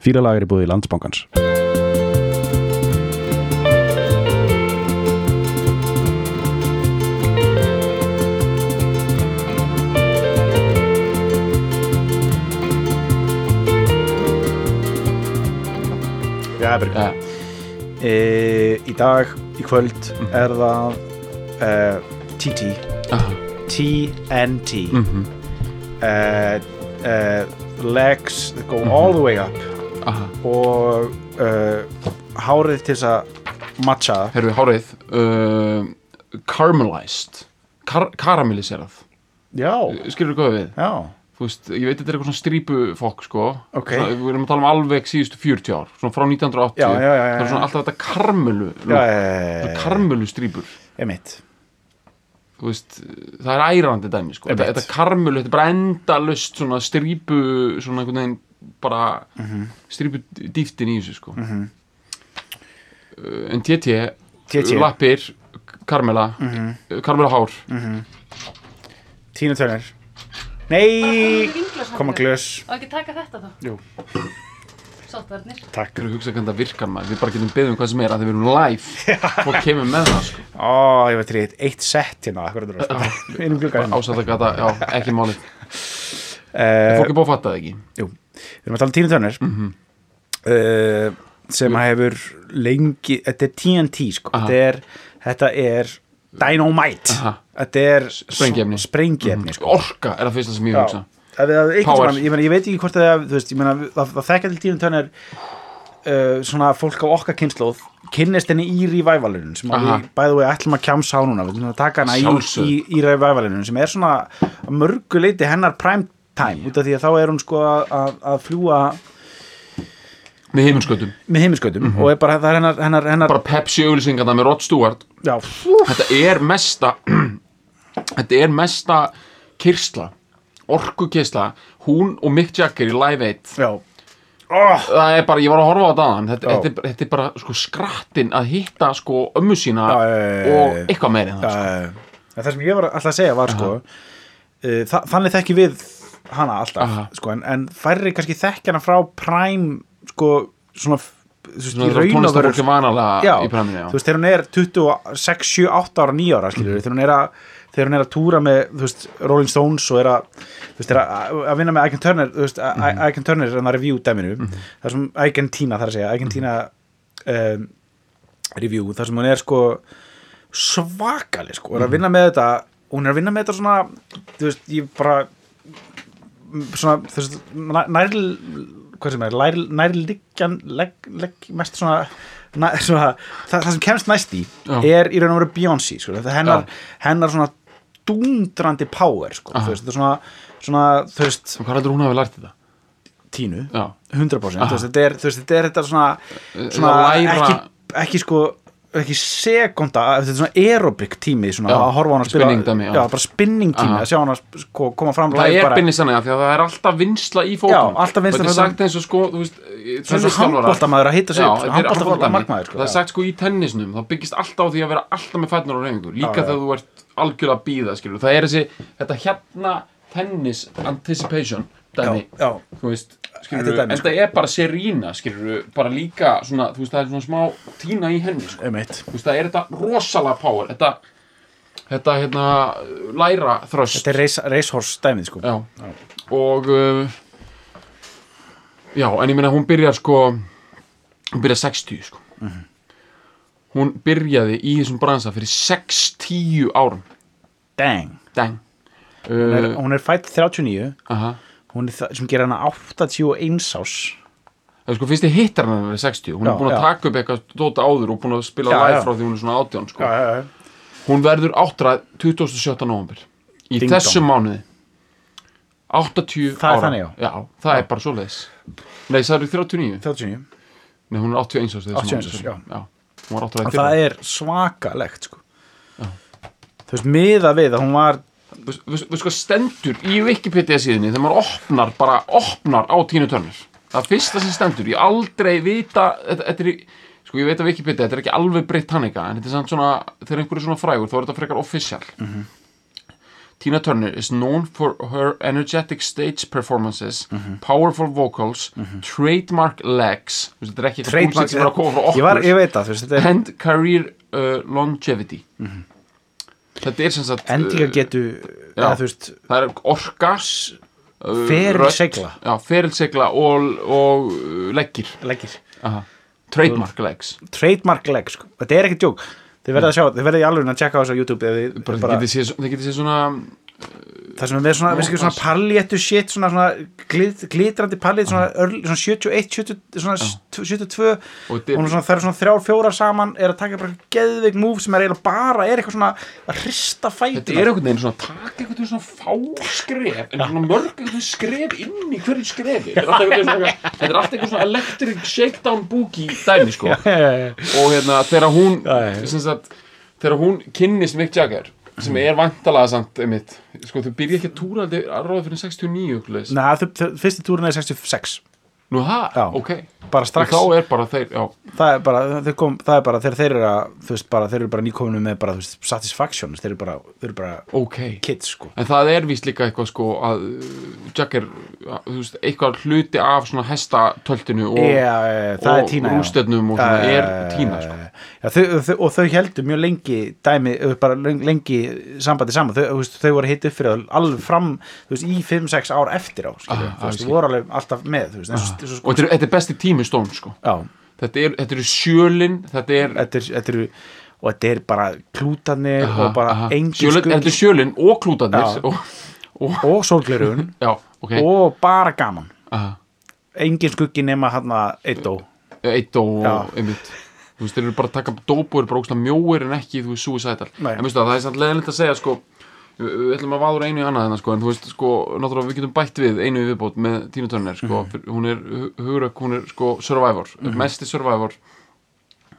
Fýralagar í búði landsbankans Já, Bergur ja. e, Í dag, í kvöld er það uh, TT Aha. TNT Mhm. uh, uh, Legs that go all the way up Aha. Og uh, hárið til þess að matcha. Það. Herru, hárið uh, Caramelized. Kar Karamelliserað. Já, Skilur þú hvað við? já. Þú veist, ég veit þetta er eitthvað svona strípufokk sko. Ok. Svona, Við erum að tala um alveg síðustu 40 ár Svona frá 1980 Já, já, já, Það er svona alltaf þetta karmelu Karmelu strípur veist, það er ærandi dæmi sko. Þetta karmelu, þetta er bara endalust Svona strípu, svona einhvern veginn Bara Mhm. strípu dýftin í þessu sko. Uh, En TT TT. Lappir, karmela Mhm. uh, Karmela hár. Tína Turner Nei, koma glös. Og ekki taka þetta þá? Jú, Sáttvarnir takk. Þú hugsa hvernig það virkar maður, við bara getum beðið um hvað sem er að þið verum live. Fólk kemur með það sko. Ó, ég veit þrýtt, eitt sett hérna. Akkurat þú veist. Einum glugga hérna Ásætt að gata, já, ekki málið. Eh, Fólk er búið að fatta það ekki? Jú, við erum að tala um Tina Turner Mhm. uh, sem að hefur lengi, þetta er TNT sko, þetta er, þetta er dynamite, Aha. þetta er Sprengiefni. Mhm. sprengiefni sko. Orka er það fyrsta sem ég hugsa ég, ég veit ekki hvort það, veist, ég meina, það, það þekkja til Tina Turner uh, svona fólk á okkar kynnslóð kynnist henni í revivalunum sem við bæðu við ætlum að kjamsa á núna við ætlum að taka hana í, í, í revivalunum sem er svona að mörgu leiti hennar prime time út af því að þá er hún sko að, fljúa Með heiminskautum með heiminskautum og er bara, það er hennar, hennar, hennar. Bara Pepsi auðlýsingarna með Rod Stewart. Já, Þetta er mesta Þetta er mesta kyrsla Orkukyrsla Hún og Mick Jagger í Live 8 já. Oh, Það er bara, ég var að horfa á aðan þetta, Já. þetta, er þetta er bara sko skrattin að hitta sko ömmu sína já, já, já, og eitthvað meiri en það sko. uh, það sem ég var alltaf að segja var sko uh, þa þannig þekki við hana alltaf sko, en, en færri kannski þekki hana frá prime sko svona Svona tónlistafólk er vanalega já, í præminu já. þú veist, þegar hún er 26, 7, 8 ára, 9 ára skilur, þegar hún er að þegar hún er að túra með, þú veist, Rolling Stones og er að, þú veist, er að, að vinna með Ike Turner, þú veist, mm -hmm. Ike Turner er að review dæminu, þar sem Ike Tina þar að segja, Ike Tina um, review, þar sem hún er sko svakalig, sko, er að vinna með þetta hún er að vinna með þetta svona þú veist, ég bara svona, þú veist, nær, nær hvað sem er, nær, nærliggjan mest svona, nær, svona það, það sem kemst næst í Já. er í raun og veru Beyoncé, sko, það er hennar, hennar svona dúndrandi power, sko, Aha. þú veist, þetta er svona, svona, þú veist, Hvað heldur hún hafi lært þetta? tínu, Já, 100% þú veist, þetta er, þetta er þetta svona, svona að læra- ekki, ekki sko ekki sekunda, þetta er svona aerobic tími svona Já, að horfa á hana að spila spinning dæmi, já. já, bara spinning tími Aha. að sjá hana sko, koma fram það er bara, binni sannig að því að það er alltaf vinsla í fótum. Já, alltaf vinsla Þetta er sagt eins og sko, þú veist það er svo handbóltamaður að hitta sig upp, sko, Það er sagt sko í tennisnum, það byggist alltaf á því að vera alltaf með fætnar á reyningu Líka þegar þú ert algjörlega að býða, skilur Það er þessi, þetta hérna tennis anticipation dæmi Þú veist, skilur Þetta dæmi, en það er bara Serena, skilur Bara líka svona, þú veist, það er svona smá tína í henni, sko. Þú veist, það er þetta rosalega power Þetta, þetta hérna, læra þröst. Þetta er race, racehorse dæmið sko. Já, og uh, Já, en ég meina hún byrjar sko hún byrjar 60 sko. Hún byrjaði í þessum bransa fyrir 6-10 árum. Dang, dang. Hún er, uh, hún er fætt 39 aha. Hún er það sem gerir hana 81 ás það er sko fyrst ég hittar hann að vera 60 hún Já, er búin að taka upp eitthvað dóta áður og búin að spila live frá því hún er svona 18 sko. já, já, hún verður áttrað 27. november í Ding þessum dong. mánuði 80 Það ára þannig, já. það er bara svoleiðis nei, það eru 39 39 Nei, hún er 81 árs 81 árs, já. já. Hún var 81 og það er svakalegt sko þú veist, miða við að hún var Við sko stendur í Wikipedia síðunni þegar maður opnar, bara opnar á Tínu Turner Það fyrsta sem stendur, ég aldrei vita Þetta, þetta er í, sko ég veit að Wikipedia Þetta er ekki alveg breytt tannika En þetta er samt svona, þegar einhverju svona frægur Þá er þetta frekar official. Tina Turner is known for her energetic stage performances Mhm. powerful vocals trademark legs Þú veist, þetta er ekki bullshit sem er að koma frá ég, var, okkur ég veit það, er and career uh, longevity þetta er sem sagt endingar getu já. veist, það er orka uh, feril rödd, segla já, ferilsegla og, og uh, leggir leggir, Aha. trademark legs trademark leg sko. þetta er ekki djók, þið verða að sjá þið verða í alveg að checka á þessu á YouTube þið bara, bara, þið getið séð svona það sem er með svona, ekki, svona palléttu shit svona, svona glit, glitrandi pallétt svona, svona 71, 70, svona 72 og þetta það eru svona þrjár fjórar saman er að taka bara geðveik move sem er eiginlega bara er eitthvað svona að hrista þetta fætina er einhvern veginn svona taka einhvern veginn svona fá skref en svona mörg einhvern veginn skref inn í hverju skrefi. Þetta er alltaf einhvern svona- þetta electric shakedown boogie dæmi sko. Og hérna þegar hún þegar hún kynnist Mick Jagger sem er vantalega samt einmitt, sko þú byrja ekki að túra að ráða fyrir 69 okkur Nei, fyrsti túrin er 66 nú það, ok. Bara strax, og þá er bara þeir, já, það er bara, þeir kom, það er bara þegar þeir eru að, þú veist, bara, þeir eru bara nýkominu með bara, þú veist, satisfaction, þeir eru bara, þeir eru bara ok. kids, sko. En það er víst líka eitthvað sko að uh, Jack er, uh, þú veist, eitthvað hluti af svona hestatöltinu og, er og rústefnum og svona er Tína sko. Já, þau, þau, og þau heldur mjög lengi dæmi, bara leng- lengi sambandi saman, þau, þú veist, þau voru hitt upp fyrir alveg fram, þú veist, í 5-6 ár eftir á, skilju, Ah, þú veist, eins og, þetta er, þetta er besti tími Stone sko. já, Þetta er, þetta eru sjölin, þetta er þetta er, þetta er og þetta er bara klútarnir aha, og bara engin sjölin, Þetta er sjölin og klútarnir Já. og, og, og sólglerugun Já, ok. Og bara gaman. Aha. engin skuggi nema hann að eitt og Eitt og einmitt. Þú veist, þeir eru bara að taka dóp og eru bara ógstlega mjóir en ekki, þú veist, suicidal. En veistu það, það er samt leðilegt að segja, sko Við ætlum að váður einu í annað þennan, sko En þú veist, sko, náttúrulega við getum bætt við einu í viðbót með Tínu Turner, sko Mhm. mm Hún er hu- hugurök, hún er, sko, survivor Mesti survivor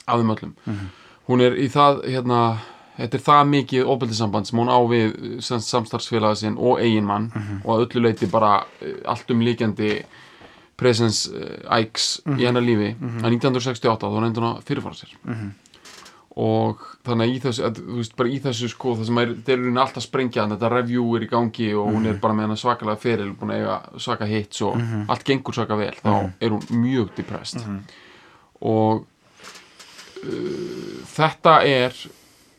af þeim öllum Mhm. Hún er í það, hérna Þetta er það mikið ofbeldissamband sem hún á við sem samstarfsfélaga sinn og eiginmann Mhm. og að öllu leiti bara eh, allt um líkjandi presence uh, Ikes Mhm. í hennar lífi að 1968 þá reyndi hún að fyrirfara sér Mhm. Og þannig að í þessu að, þú veist, bara í þessu sko það sem er, þeir eru alltaf sprengja þetta review er í gangi og hún er Mhm. bara með hennar svakalega feril, búin að eiga svaka hits og allt gengur svaka vel, þá er hún mjög depressed Mhm. og uh, þetta er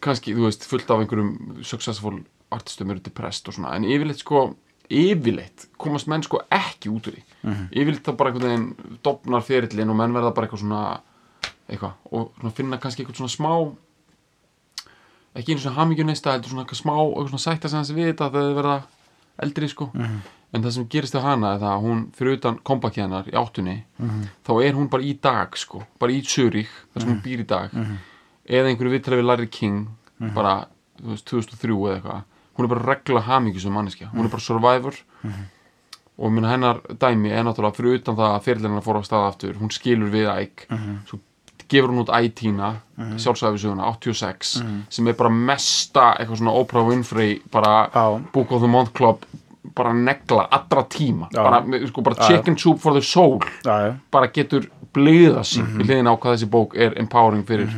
kannski, þú veist, fullt af einhverjum successful artistum eru depressed og svona, en yfirleitt sko yfirleitt komast menn sko ekki út úr því Mhm. yfirleitt það bara einhvern veginn dopnar ferillin og menn verða bara eitthvað svona eitthvað. Og finna kannski eitthvað svona smá ekki einu svona hamingjuneista heldur svona eitthvað smá eitthvað svona sætta sem þessi við þetta þegar þau verða eldri sko. Mhm. en það sem gerist á hana er það að hún fyrir utan kompaki hennar í áttunni Mhm. þá er hún bara í dag sko. Bara í Zurich þar sem hún býr í dag. Mhm. eða einhverju viðtalið við Larry King bara þú veist, 2003 eða eitthvað. Hún er bara regla hamingjusum manneskja. Hún er bara survivor. Og minna hennar dæmi er náttúrulega fyrir utan það að fyrirlina fór á stað aftur. Hún skilur við æg svo gefur hún út ætína mm sjálfsæfisuguna 86 sem er bara mesta eitthvað svona Oprah Winfrey bara Já. Book of the Month Club bara negla allra tíma. Já. bara, sko, bara chicken soup for the soul. Bara getur bliða sig Mhm. við hliðin á hvað þessi bók er empowering fyrir,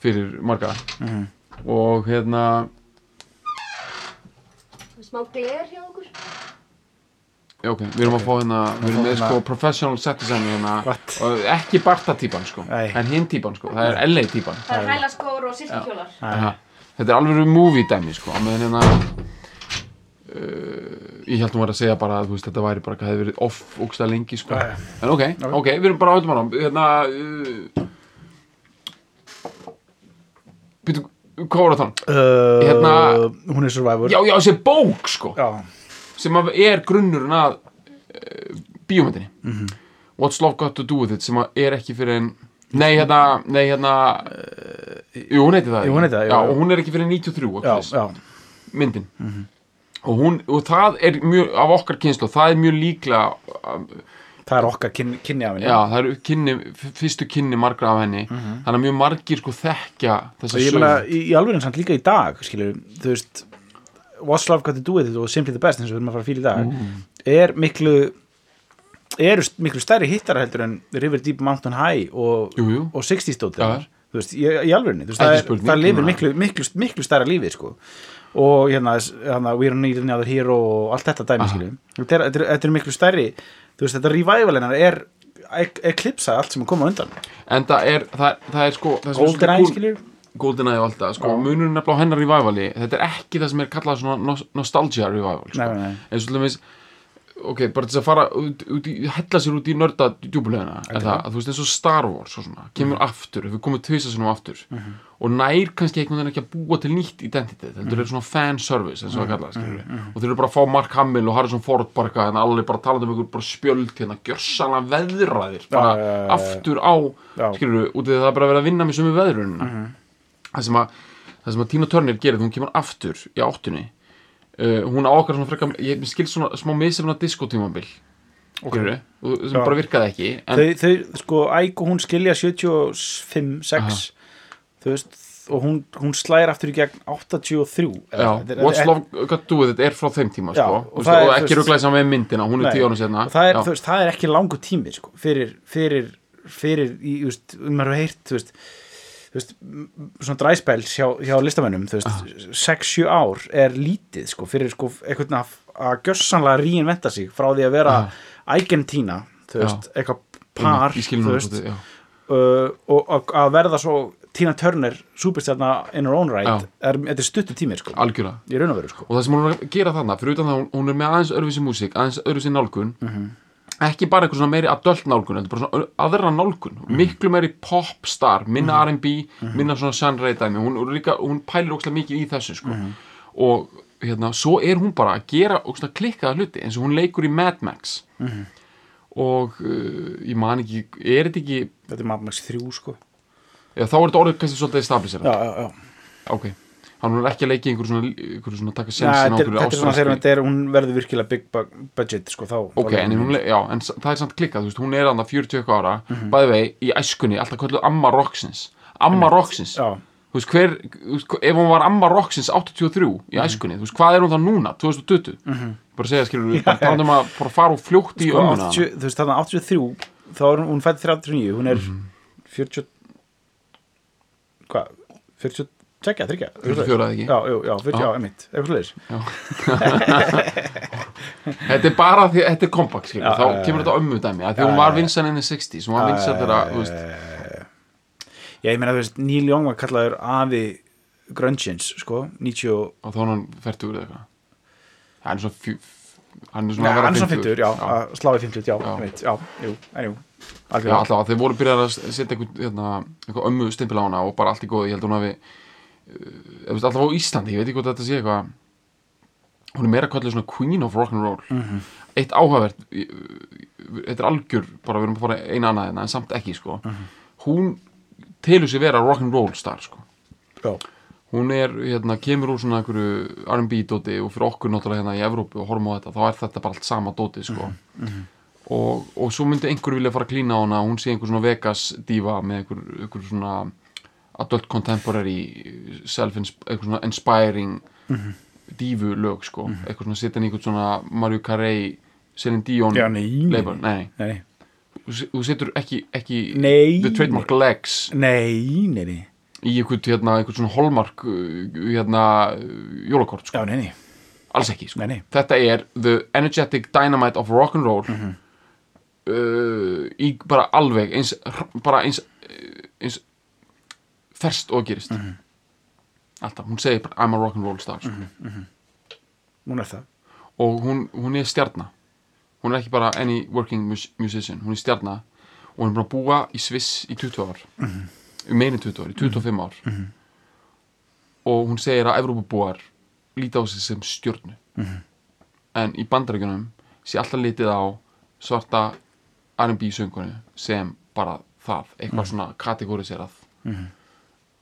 fyrir marga. Mhm. og hérna Smá gler hjá okkur ok, við erum að fá hérna við erum með hérna- sko professional set design hérna og ekki Barta típan sko Nei. en hinn típan sko, það er LA típan. Það er hælaskór og silkikjólar Aha. þetta er alveg movie dæmi sko á meðan hérna uh, ég held nú að segja bara að þetta væri bara hvað hefði verið off ógstað lengi sko. Já. en ok, ok, við erum bara átum hann hérna uh, Býtu, hvað var það? Þann? Uh, Hérna- hún er survivor. Já, já, þessi bók sko. Já, sem að er grunnurinn að uh, bíómyndinni. Mhm. What's Love Got To Do With It sem að er ekki fyrir en Nei, hérna, nei, hérna Jú, hún heiti það. jú, hún heitir það, Já, og hún er ekki fyrir 93 já, já, já, Mhm. myndin og, hún, og það er mjög af okkar kynslu, það er mjög líklega um, það er okkar kynni, kynni af henni. Já, það eru kynni, fyrstu kynni margra af henni. Þannig að mjög margir sko þekkja og þessa ég sögu. meina, í, í alveg samt líka í dag skilur, þú veist What's Love Got To Do With It og Simply The Best eins og við erum að fara fíla í dag. Er miklu eru miklu stærri hittara heldur en River Deep Mountain High og, Jú, jú. og 60 stóttir Já. þú veist, í, í alvegni, það, er, það lifir miklu, miklu, miklu stærra lífi sko. og hérna, hérna We don't need another hero og allt þetta dæmi þetta er, þetta, er, miklu stærri þú veist, þetta revival hennar er eklipsa allt sem er komað undan. En það er, það, það er sko Golden Eye skiljum GoldenEye og allt það, sko, munurinn nefnilega á hennar revivali, þetta er ekki það sem er kallað svona nos- nostalgia revival, sko, Nei, nei, eins og til dæmis ok, bara til þess að fara út, út í, hella sér út í nörda djúbulegina er það, að þú veist eins og Star Wars og svona, kemur aftur, við komum tvisa sinum aftur. Og nær kannski einhvern veginn ekki að búa til nýtt identitet, þetta er svona fan service eins og það kallað, skilur við, og þeir eru bara að fá Mark Hamill og Harrison Ford bara eitthvað, en allir bara talandi um bara spjöld hérna, gjörsanlega veðraðir bara já, já, já. aftur á skilur við, út af því að það er bara verið að vinna með sömu veðrunina það sem að það sem að Tina Turner gerir, hún kemur aftur í áttunni uh, hún á okkar svona frekar, ég skil svona smá misefna diskotímabil okay. sem Já. bara virkaði ekki en, þau, þau, sko, Æg og hún skilja 75, 6 þú veist, og hún, hún slæðir aftur í gegn 83 já, er- What's er- Love Got To With It er frá þeim tíma Já, sko, og og, er, og ekki rúglega saman með myndina hún er Nei. tíu ára og það er, það er ekki langu tími sko, fyrir, fyrir, fyrir í, veist, um maður hefur heyrt þú veist, veist, svona dræspæls hjá, hjá listamennum þú veist, 6-7 ár er lítið sko, fyrir sko, einhvern að, gjössanlega reinventa sig frá því að vera þú veist, eitthvað par, nú veist, uh, og, að verða svo Tina Turner, superstjarna in her own right, er, þetta er stuttu tími sko, algjörlega. Í raun og veru sko. Og það sem hún er að gera þarna, fyrir utan það hún, er með aðeins öðruvísi músík, aðeins öðruvísi nálgun. Mhm. Ekki bara eitthvað svona meiri adult nálgun, þetta er bara svona aðra nálgun. Mhm. miklu meiri popstar, minna R&B minna svona Sunray dæmi. Hún, hún, líka, hún pælir ókslega mikið í þessu sko. Mhm. og hérna, svo er hún bara að gera ókslega klikkaða hluti eins og hún leikur í Mad Max. Mhm. og uh, ég man ekki, er þetta ekki þetta er Mad Max 3 sko. Já, þá er þetta orðið kannski svolítið establisher já, já, já. Ok, hann er ekki að leiki einhverju svona, einhverju svona taka sensin á er- einhverju þetta er svona þegar ástralskri- þetta er, hún verður virkilega big bu- budget sko þá Ok, þá en, hún, já, en það er samt klikkað, veist, hún er annað 40 eitthvað ára, bæði vei, í æskunni, alltaf kvöldu Amma Roxins, Amma Roxins, veist, hver, ef hún var Amma Roxins 83 í æskunni, þú veist, hvað er hún þá núna, 2020? Bara segja, skilur bara talað um að fara og fljótt í sko, ömmuna. 80, þú veist þarna 83 þá er hún, hún fætt 39 hún er 40 hvað, 42 þryggja 44 eða ekki? já, já, 40, Já. emitt, eitthvað leis Þetta er bara því, þetta er kompakt, við, þá kemur þetta ömmu dæmi, að því hún var vinsan inn í 60s, hún var vinsan þegar, þú veist, já, ég meina þú veist, Neil Young var kallaður afi grungeins, sko 90, og- þá hann færtur eða eitthvað. Hann er svona, fjö- hann er svona að vera hann er svona 50, 50, já, að slá í 50, já, emitt, já, jú, en jú Já, algjörlega, alltaf, þeir voru byrjað að setja hérna, einhver ömmu stimpil á hana og bara allt í góðu, ég held hún hafi uh, alltaf á Íslandi, ég veit ekki hvað þetta sé eitthvað hún er meira kallið svona Queen of Rock'n'Roll Mhm. eitt áhugavert ég- þetta er algjör, bara við erum að fara eina annað hérna, en samt ekki, sko. Mhm. hún telur sig vera rock'n'roll star, sko. Já, hún er, hérna, kemur úr svona einhverju R&B dóti og fyrir okkur náttúrulega hérna í Evrópu og horfum á þetta, þá er þetta bara allt sama dóti, sko. Og, og svo myndi einhver vilja fara að klína á hana hún sé einhver svona Vegas diva með einhver, einhver svona adult contemporary self einhver svona inspiring dífu lög sko. Eitthvað svona setja inn einhvern svona Mario Carey Celine Dion Já, nei, label, nei, nei, þú setur ekki, ekki the trademark legs. Nei, nei, nei, í einhvern, hérna, einhvern svona hallmark hérna, jólakort sko. Já, alls ekki sko. Nei, nei. þetta er the energetic dynamite of rock'n'roll Mhm. uh, í bara alveg eins, bara eins, eins ferst og gerist Mhm. alltaf, hún segir bara I'm a rock'n'roll star sko. Mhm. hún er það og hún, hún er stjarna hún er ekki bara any working mus musician hún er stjarna og hún er bara að búa í Sviss í 20 ár Mhm. í meini 20 ár, í 25 ár og hún segir að Evrópubúar líta á sig sem stjörnu Mhm. en í bandaríkjunum sé alltaf litið á svarta R&B söngunu sem bara það, eitthvað Mhm. svona kategóriserað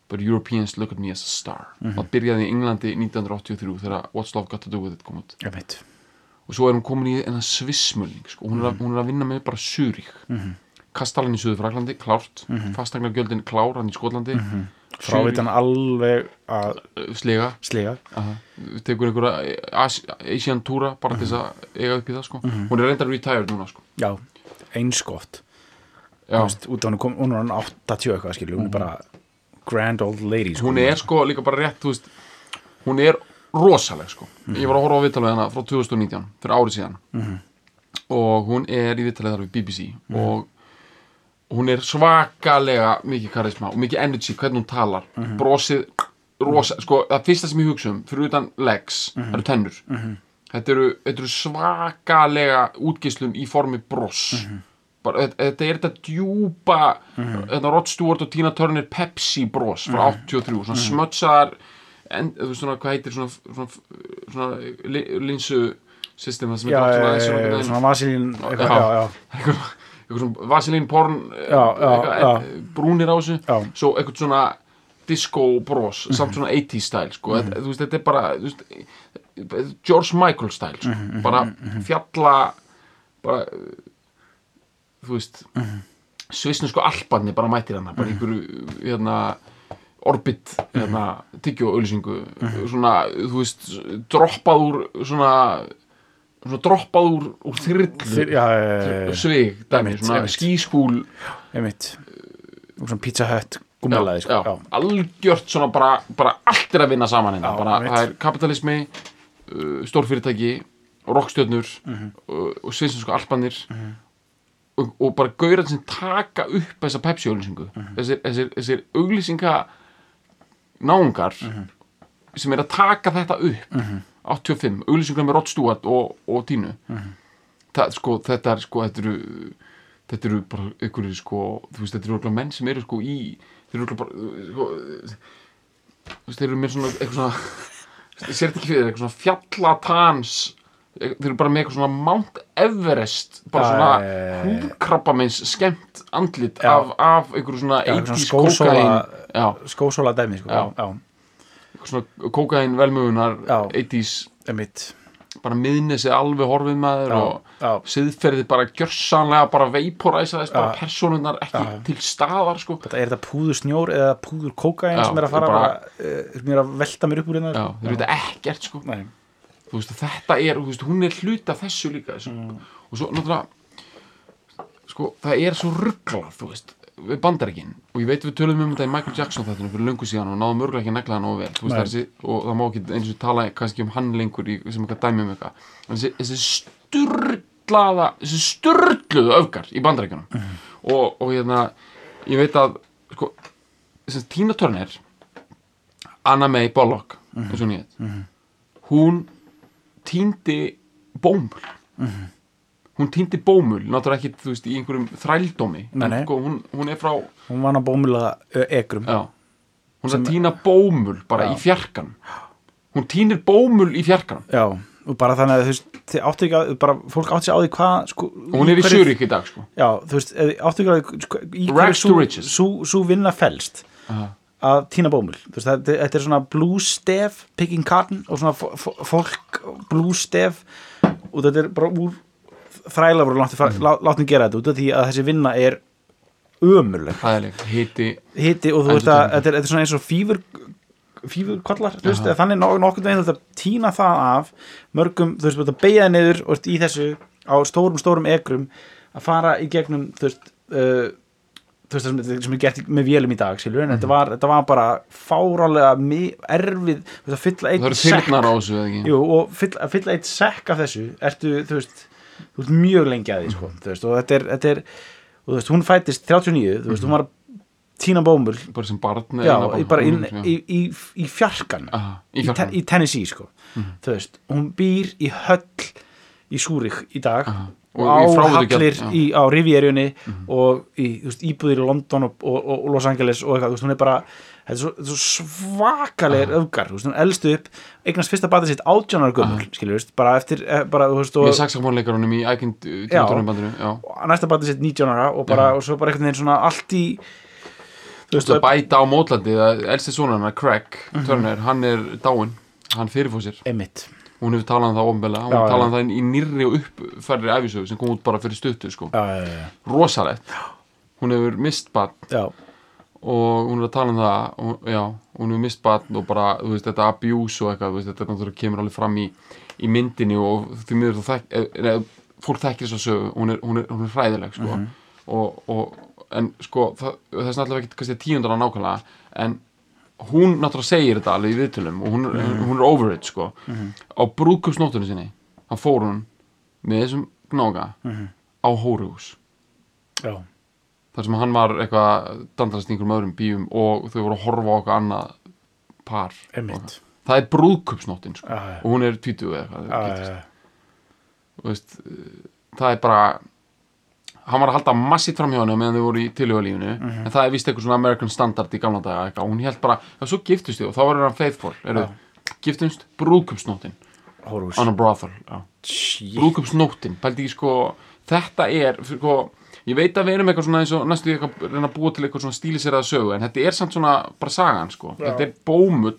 but Europeans look at me as a star það byrjaði í Englandi 1983 þegar What's Love Got To Do With It kom út veit og svo er hún komin í enna svissmölning sko. hún, er að, hún er að vinna með bara Zurich mm -hmm. Kastalinn í Suður Fraklandi, klárt mm -hmm. klár hann í Skotlandi mm frávitan alveg að slega slega Aha. tekur einhverja As Asian túra bara til þess að eiga upp í það sko. Mhm. hún er reyndar retired núna sko. já, eins gott Já. Þú veist, út af hún kom, hún er hann 80 eitthvað skilju, hún er bara grand old lady sko. hún er sko líka bara rétt veist, hún er rosaleg sko ég var að horfa á viðtalið hana frá 2019 fyrir árið síðan Mhm. og hún er í viðtalið þar við BBC og hún er svakalega mikið karisma og mikið energy hvernig hún talar Mhm. brosið rosa, sko það fyrsta sem ég hugsa um fyrir utan legs, Mhm. það eru tennur þetta eru, þetta eru svakalega útgislun í formi bros Mhm. Bara, þetta, er þetta djúpa þetta Rod Stewart og Tina Turner Pepsi bros frá Mhm. 83 svona smötsar en, þú veist svona, hvað heitir svona, svona, svona li- linsu system það sem er já, svona, svona, svona, svona vasilín svona vaselín porn já, já. brúnir á þessu. Mhm. svo eitthvað svona disco bros samt svona 80s style sko. þetta, þú veist, þetta er bara veist, George Michael style sko. Mhm, bara fjalla bara þú veist Mhm. svisnu sko alparni bara mættir hana bara einhverju hérna orbit hérna, tyggjó auðlýsingu Mhm. svona, þú veist droppað úr svona svona droppað úr, úr þyrlu Þyr, já, já, já, já, svig, dæmi, svona skískúl. Einmitt. Og svona pizza hut gummilaði, sko, algjört svona bara, bara allt er að vinna saman hérna, bara það er kapitalismi uh, stórfyrirtæki, rockstjörnur Mhm. uh, og svinsensku alpanir og, og bara gaurar sem taka upp þessa Pepsi-auglýsingu Mhm. þessir, þessir, þessir auglýsinga náungar Mhm. sem er að taka þetta upp 85, auglýsingar með Rod Stewart og, og Tínu Mhm. það, sko, þetta er sko þetta eru, þetta eru bara einhverju sko, veist, þetta eru örugglega menn sem eru sko í þeir eru örugglega bara sko, þeir eru með svona svona sér þetta ekki fyrir, eitthvað svona fjallatans þeir eru bara með eitthvað svona Mount Everest bara svona húðkrabbameins skemmt andlit Já. af, af einhverju svona Já, 80s eitthvað svona kókain skósóla- dæmi, sko, eitthvað svona kókain velmögunar Já. 80s einmitt. Bara miðnesi alveg horfið maður Já, og siðferðið bara gjörsanlega bara veiporæsaðist bara Já. personunar ekki Já. til staðar sko. Þetta er þetta púður snjór eða púður kókain sem er að fara bara- bara, uh, sem er að velta mér upp úr hérna? Þeir veit ekkert sko. Nei. Veist, þetta er, veist, hún er hluti af þessu líka þessu. Mm. og svo, náttúrulega sko, það er svo rugglað, við bandarækin, og ég veit við tölum um þetta í Michael Jackson þetta fyrir löngu síðan og náðum örgulega ekki negla hann og vel, þú veist, Nei. þessi, og það má ekki eins og tala kannski um hann lengur í, sem eitthvað dæmi um eitthvað en þessi, þessi sturlaða þessi sturluðu öfgar í bandarækjunum Mhm. og, og hérna ég veit að, sko Tina Turner Anna May Bullock, Mhm. eins og hún týndi bómul. Hún týndi bómul, náttúrulega ekki þú veist, í einhverjum þrældómi. En sko, hún, hún er frá, hún var hann að bómula ekrum. Já. Hún er að týna bómul bara Já. í fjarkan hún týnir bómul í fjarkan já, og bara þannig að þú veist þið áttu ekki að, bara fólk áttu sig á því hvað sko, hún er í Zurich í dag sko. Já, þú veist, áttu ekki að því sko, í hverju sú vinna felst. Aha. Að týna bómul þú veist, þetta, þetta er svona blues stef picking cotton og svona fó- fó- fólk blues stef og þetta er bara úr þræla voru látni, mm. látni gera þetta út af því að þessi vinna er ömurleg. Hiti og þú veist að þetta er, þetta er svona eins og fýfur fýfurkollar, þú veist, þannig nok nokkurn veginn að týna það af mörgum, þú veist, þú veist að beigja niður og í þessu á stórum, stórum ekrum að fara í gegnum þú veist, uh, þú veist það sem, er gert með vélum í dag, skilur, en Mhm. þetta, var, þetta var bara fárálega erfið, að fylla það eitt Jú, og fylla, fylla eitt sekk af þessu ertu, þú veist, þú veist mjög lengi að því, sko, þú veist, og þetta er, þetta er og veist, hún fættist 39, þú veist, hún var tína bómul bara sem barn já, bara inn, já. í, í, í fjarkan. Aha, í te, í Tennessee sko. Þú veist, hún býr í höll í Súrik í dag. Aha. Og, Og á hallir já. Á Rivierjunni og í veist, íbúðir í London og, og, og, og Los Angeles og eitthvað, veist, hún er bara er svo, er svo svakalegir öfgar, þú veist, hún elstu upp eignast fyrsta batið sitt átjónar skilur, þú veist, bara eftir eh, bara, veist, með og, saxafónleikarunum í ækinn tímatónum já. Og næsta batið sitt 19 ára og bara, og svo bara einhvern veginn svona allt í þú veist að bæta á mótlandi að elsti sonarna, Craig Mhm. Turner, hann er dáinn hann fyrirfóð sér, emitt hún hefur talað um það ofnbela, hún hefur talað um það í nýrri og uppfærri æfisögu sem kom út bara fyrir stuttu sko, rosalegt. Hún hefur mist barn. Já, og hún er að tala um það og, já, hún hefur mist barn og bara veist, þetta abuse og eitthvað, veist, þetta náttúrulega kemur alveg fram í, í myndinni og því miður þú þekk, e, e, fólk þekkir þess að sögu, hún er, hún er, hún er hræðileg sko, og, og en sko, það, það er snarlega ekki tíundana nákvæmlega, en hún náttúrulega segir þetta alveg í viðtölum og hún, hún er over it sko. Á brúðkupsnóttunni sinni hann fór hún með þessum gnága á hóruhús já, þar sem hann var eitthvað dandrast einhverjum öðrum bíum og þau voru að horfa á eitthvað annað par. Einmitt. Það er brúðkupsnóttin sko. Já, já. og hún er 20 eða eitthvað já. Þú veist, það er bara hann var að halda massít fram hjá henni meðan þau voru í tilhugalífinu Mhm. en það er vist eitthvað svona American standard í gamla daga eitthvað. hún held bara, já svo giftust þau og þá var hann faithful, eru, giftumst brúðkupsnóttin Horus on a brothel, brúðkupsnóttin, pældi ekki sko þetta er, sko ég veit að við erum eitthvað svona eins og næstu eitthvað að reyna að búa til eitthvað svona stíliseraða sögu en þetta er samt svona bara sagan sko. Þetta er bómull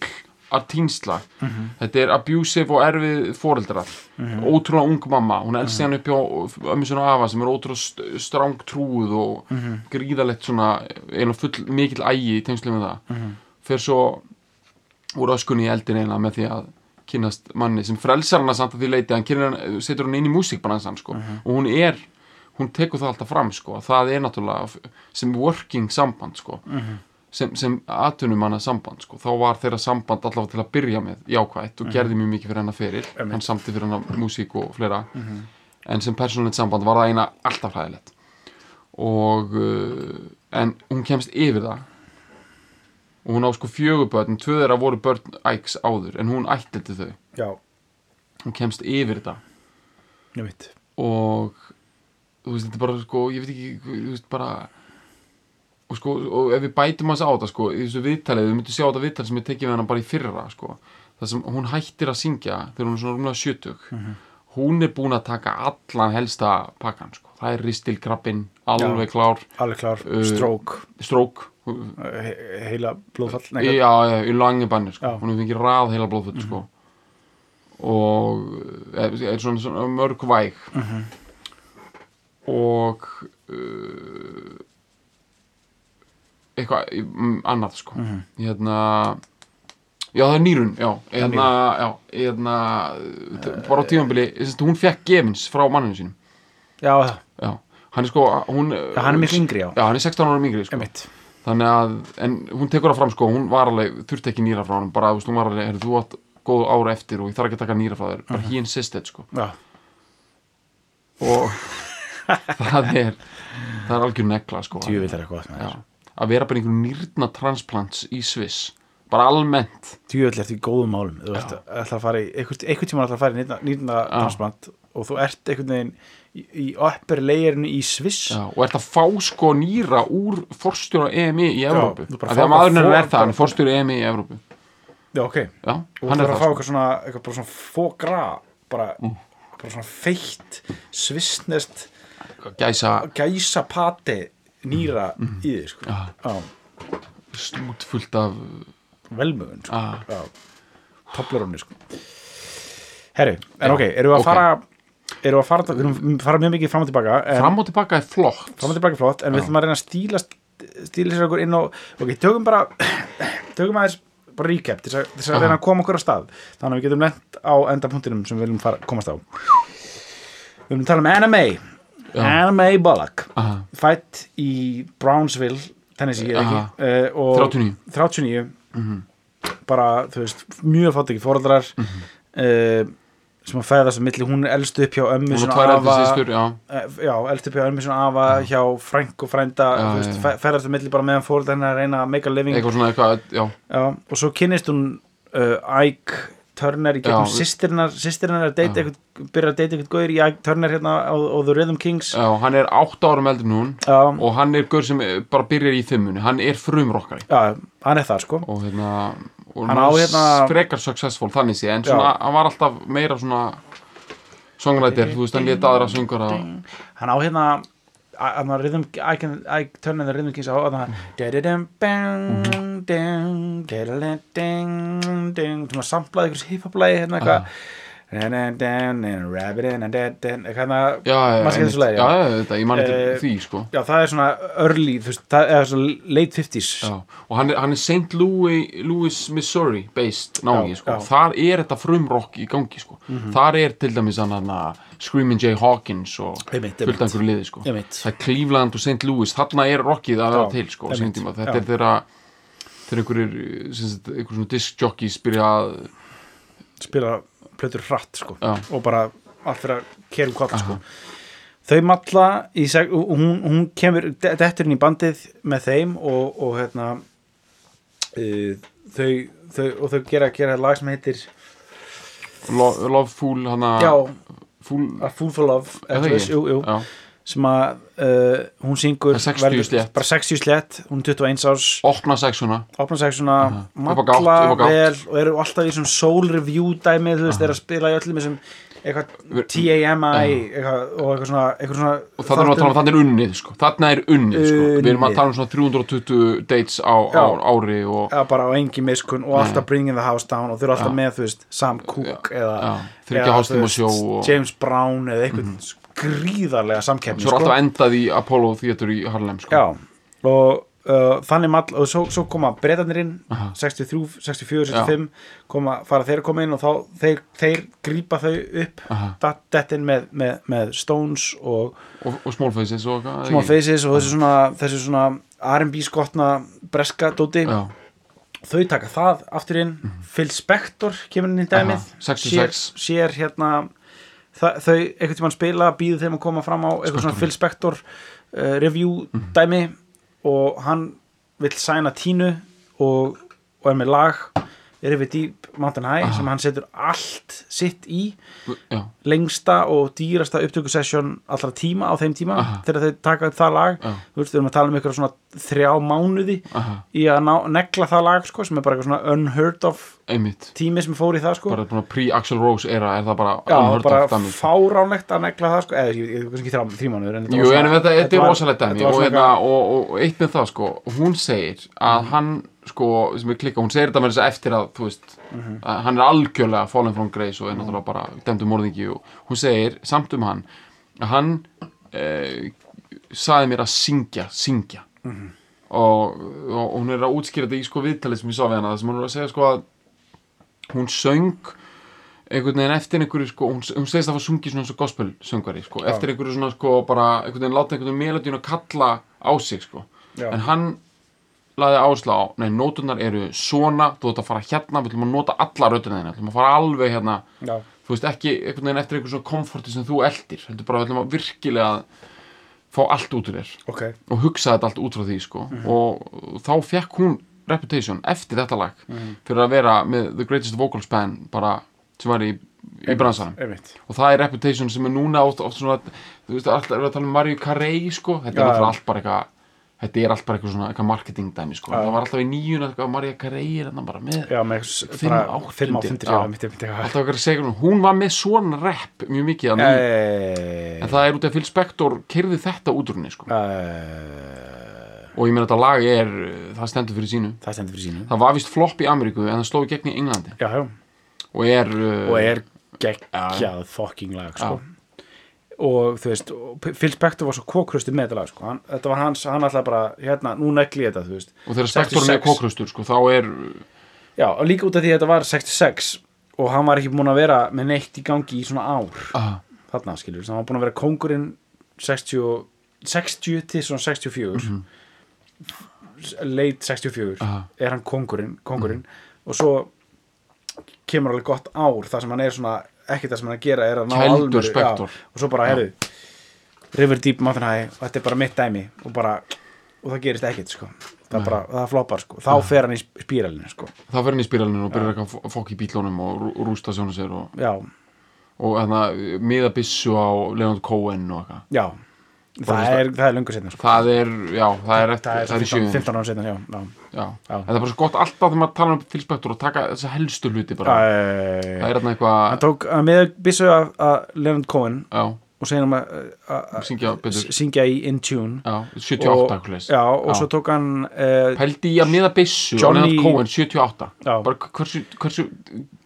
að týnsla þetta er abusive og erfið foreldrar, ótrúlega ung mamma hún elsti hann upp hjá ömmu og afa sem er ótrúlega st stráng trúð og gríðalegt svona full mikill ægi í tengslu með það fyrir svo úr öskunni í eldin eina með því að kynast manni sem frelsar hana samt að því leiti hann hann, setur hann inn í músíkbransan sko. og hún er, hún tekur það alltaf fram sko. það er náttúrulega sem working samband sko. Sem, sem atvinnumanna samband sko. þá var þeirra samband allavega til að byrja með jákvætt og gerði mjög mikið fyrir hennar fyrir. Hann samti fyrir hennar músík og fleira. En sem persónulegt samband var það eina alltaf hræðilegt. Og uh, en hún kemst yfir það. Og hún á sko fjögubörn tvö þeirra voru börn ægs áður en hún ættildi þau. Já, hún kemst yfir einmitt. Og þú veist, þetta bara sko, ég veit ekki þú veist, bara og sko, og ef við bætum hans á þetta sko, í þessu viðtalið, við myndum sjá þetta viðtalið sem ég tekið við hana bara í fyrra sko, það sem hún hættir að syngja þegar hún er svona rúmlega 70 hún er búin að taka allan helsta pakkan sko, það er ristilkrabbin alveg klár, Alveg klár, Uh, stroke. strók he Heila blóðfall Nei, já, já, í langi banni sko. Já. Hún hefur fengið rað heila blóðfull sko. og er, er svona, svona mörg væg. Mhm. og uh, eitthvað mm, annað sko. Mhm. hérna já það er nýrun já, hérna, já, hérna uh, bara á þess að hún fekk gefins frá manninu sínum. Já, já, hann er sko hún, já, hann er miklu yngri já. Já, hann er 16 ára yngri sko. Þannig að, en hún tekur það fram sko, hún var alveg, þurfti ekki nýra frá hann bara, þú veist, hún var alveg, heyrðu, þú átt góð ára eftir og ég þarf ekki að taka nýra frá þér. Bara he insisted, sko. Já, og það er það er algjör negla, sko. Djúvill er eitthvað Já, að vera bara einhver nýrna transplants í Sviss. Bara almennt. Er góðum málum. Þú ert ætla að fara í einhvern, einhvern tíma ætla að fara í nýrna, nýrna transplant og þú ert einhvern veginn í, í upper layerinu í Sviss. Já, og ert að fá sko nýra úr forstjóra EMI í Evrópu. að maðurinn er það, hann er forstjóra EMI í Evrópu. Já, ok. Já, og þú hann þarf er að fá sko. eitthvað svona eitthvað svona fógra bara, bara svona feitt svissnest gæsa gæsa pati nýra í því sko. Já. Já, stút fullt af velmögun sko. ah, Já, toplarunni sko. Herri, en ok, erum við að ok. fara erum við að fara, við fara mjög mikið fram og tilbaka en, fram og tilbaka er flott fram og tilbaka er flott, en við ætlum að reyna að stíla stíla sér okkur inn og ok, tökum bara tökum aðeins bara recap til að, til að reyna að koma okkur á stað þannig að við getum lent á endapunktinum sem við viljum fara, komast á við viljum tala um Já. Anime Bullock Aha. fætt í Brownsville Tennessee, eða ekki? Uh, og 39. 39 Mhm. bara, þú veist, mjög fátt ekki fóreldrar uh, sem að fæðast á milli, hún er elst upp hjá ömmu hún er tvær eldri afa- sýstur, já. Eh, já, elst upp hjá ömmu og afa hjá frænk og frænda Já, já, já. ferðast á milli bara meðan fóreldrar hennar að reyna að make a living. Eitthvað svona eitthvað, já, já, og svo kynnist hún uh, Ike Turner í gegnum Já, sýstirinnar sýstirinnar er að deyta eitthvað byrja að deyta eitthvað í Ike Turner hérna á, á The Rhythm Kings. Já, hann er átta árum eldur en hún já, og hann er gaur sem bara byrjar í þimmunni. Hann er frumrokkari já, hann er það sko. Og hérna og Hann á hérna- frekar successful þannig sé en svona, hann var alltaf meira svona songwriter, þú veist, hann lét aðra söngara hann á hérna hann var rhythm, Ike, Ike Turner The Rhythm Kings á hann da-da-dum, bang, ding, da-da-da, ding, ding þú maður samplaði einhvers hiphop-lægi hérna eitthvað það er svona early, veist, það er svona late 50s Já, og hann er, hann er St. Louis, Louis, Missouri based Já, sko. Þar er þetta frumrock í gangi, sko. Þar er til dæmis að Screaming Jay Hawkins og fullt einhverju liði, sko. Það er Cleveland og St. Louis, þarna er rockið að vera til. Þetta já. er þeirra þegar einhverjir sem sagt, einhver svona diskjockeys byrja að spila plötur hratt sko. Já. og bara allt fyrir að kera um kvall sko. Þau malla í seg, hún, hún kemur de- dettur inn í bandið með þeim og, og hérna uh, þau, þau og þau gera, gera lag sem heitir Lo- Love Fool hana já, Fool A Fool for Love jú, jú, Já. Sem að uh, hún syngur Það er 60 verður- slétt. bara 60 slett, hún er 21 árs. Opna sexuna opna Upp á gátt, malla upp gátt. vel og eru alltaf í svona soul review dæmi þú veist, eru að spila í öllum þessum eitthvað TAMI eitthvað, og eitthvað svona, eitthvað svona og þannig við að tala um þannig er unnið sko. þannig er unnið, sko. við erum að tala um svona 320 dates á, á ári og eða bara á engi miskun og alltaf bringing the house down og þau eru alltaf með, þú veist, Sam Cooke eða, þriggja eða, hálftíma þú veist. James Brown eða eitthvað gríðarlega samkeppni svo er alltaf endað í Apollo Theater í Harlem sko. Já, og uh, þannig mall og svo, svo koma breytanir inn 63, 64, 65 koma, fara þeir að koma inn og þá þeir, þeir grípa þau upp Aha. dat- dettin með, með, með Stones og og, og Small Faces og Small? Faces og þessu svona, þessu svona R&B skotna breska dóti já, þau taka það aftur inn Phil Spector kemur inn í dæmið Aha, 66. sér, sér hérna það, þau einhvern tímann spila býðu þeim að koma fram á eitthvað svona Phil Spector uh, review dæmi og hann vill sæna tínu og, og er með lag River Deep Mountain High sem hann setur allt sitt í. Já, lengsta og dýrasta upptökusessjón allra tíma á þeim tíma Aha. þegar þau taka upp það lag. Já. þú veist, við erum að tala um ykkur svona þrjá mánuði aha, í að negla það lag sko, sem er bara eitthvað svona unheard of einmitt. Tími sem fór í það sko. Bara að pre-Axel Rose era er það bara Já, bara fáránlegt að negla það sko. Eða ég, ég þrjá mánuður en Jú, en þetta, er rosalegt dæmi og, hérna, og, og eitt með það sko hún segir að hann sko, sem er klikka, hún segir þetta með þess að eftir að þú veist, Mhm. að hann er algjörlega fallen from grace og er náttúrulega bara dæmdu morðingi og hún segir samt um hann að hann eh, saði mér að syngja, syngja. Mhm. og, og hún er að útskýra þetta í sko viðtalið sem ég sá við hana, það sem hún er að segja sko að hún söng einhvern veginn eftir einhverju sko, hún, hún segist að það var sungið svona eins og gospel söngvari sko, eftir einhverju svona sko bara einhvern veginn láta einhvern veginn melodíun að kalla á sig sko, Já. en hann laði áherslu á, nei, nótunar eru svona, þú ert að fara hérna, við ætlum að nota alla röddina þína, við ætlum að fara alveg hérna. Já, þú veist ekki einhvern veginn eftir einhver svona komforti sem þú eldir, heldur bara við ætlum að virkilega fá allt út úr þér. Ok. Og hugsa þetta allt út frá því sko. og þá fekk hún reputation eftir þetta lag fyrir að vera með The Greatest Vocal Span bara sem var í, í bransanum og það er reputation sem er núna oft, oft svona, þú veist, alltaf er að tala um Mario Carey sko, þetta Já, er náttúrulega já. allt bara eitthvað þetta er allt bara eitthvað svona eitthvað marketing dæmi sko, Já. það var alltaf í nýjun eitthvað Mario Carey er þarna bara með Já, með s- Fimm bara áttundir. fimm áttundir, Já. já, mitt, mitt, já alltaf eitthvað að segja hún, hún var með svona rap mjög mikið að en það er út af Phil Spector kerði þetta út úr henni sko. eh, og ég meina þetta lag er, það stendur fyrir sínu. Það stendur fyrir sínu. Það var vist flopp í Ameríku en það sló í gegn í Englandi. Já, já. Og er, uh, og er geggjað fucking lag sko. og þú veist Phil Spector var svo kókrusti með þetta lag sko. hann, þetta var hans, hann alltaf bara hérna, nú negli ég þetta, og þegar spektorinn er 66. kókrustur sko, þá er já, og líka út af því að þetta var 66 og hann var ekki búin að vera með neitt í gangi í svona ár. Uh, þarna skilur, hann var búin að vera kóngurinn 60, og- 60 til svona 64 late 64 Aha. er hann kóngurinn, kóngurinn. Og svo kemur alveg gott ár þar sem hann er svona ekki það sem hann er að gera er að ná já, og svo bara, herru River Deep Mountain High og þetta er bara mitt dæmi og bara, og það gerist ekkit sko. það, bara, það floppar sko. þá fer hann í sp- spíralinu sko. þá fer hann í spiralinu og byrjar eitthvað að fokk í bílunum og rú- rústa sjónu sér og, og miða byssu á Leonard Cohen og eitthvað það er, það er lungu setna sko. það er, já, það er eftir það er, það er í 15, sjöðin 15 ára setna já, já. já. Já. það er bara svo gott alltaf þegar maður tala um Phil Spector og taka þessa helstu hluti bara, Æ, það er hann eitthvað tók að með byssu að, að Leonard Cohen já, og segja hann að, syngja í In Tune já, og, 78 eitthvað já, og svo tók hann uh, pældi í að miða byssu Johnny- og Leonard Cohen 78 Já. bara hversu, hversu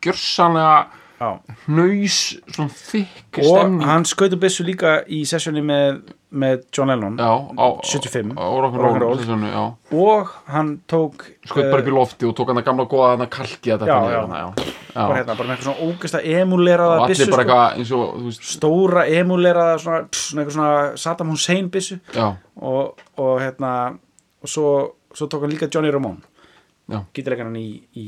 gjörsanlega hnaus svona þykk og stemning hann skautu byssu líka í sessjóni með, með John Lennon já, á, 75. á rock'n'roll Rock'n'roll. sessjónu, já og hann tók skoð bara upp í lofti og tók hann að gamla góða hann að kalki þetta Já, já. bara, hérna, bara með eitthvað svona ógæsta emuleraða allir byssu bara sko. stóra emuleraða svona, svona, svona Saddam Hussein byssu og, og hérna og svo, svo tók hann líka Johnny Ramone Já. gítarleikaran í, í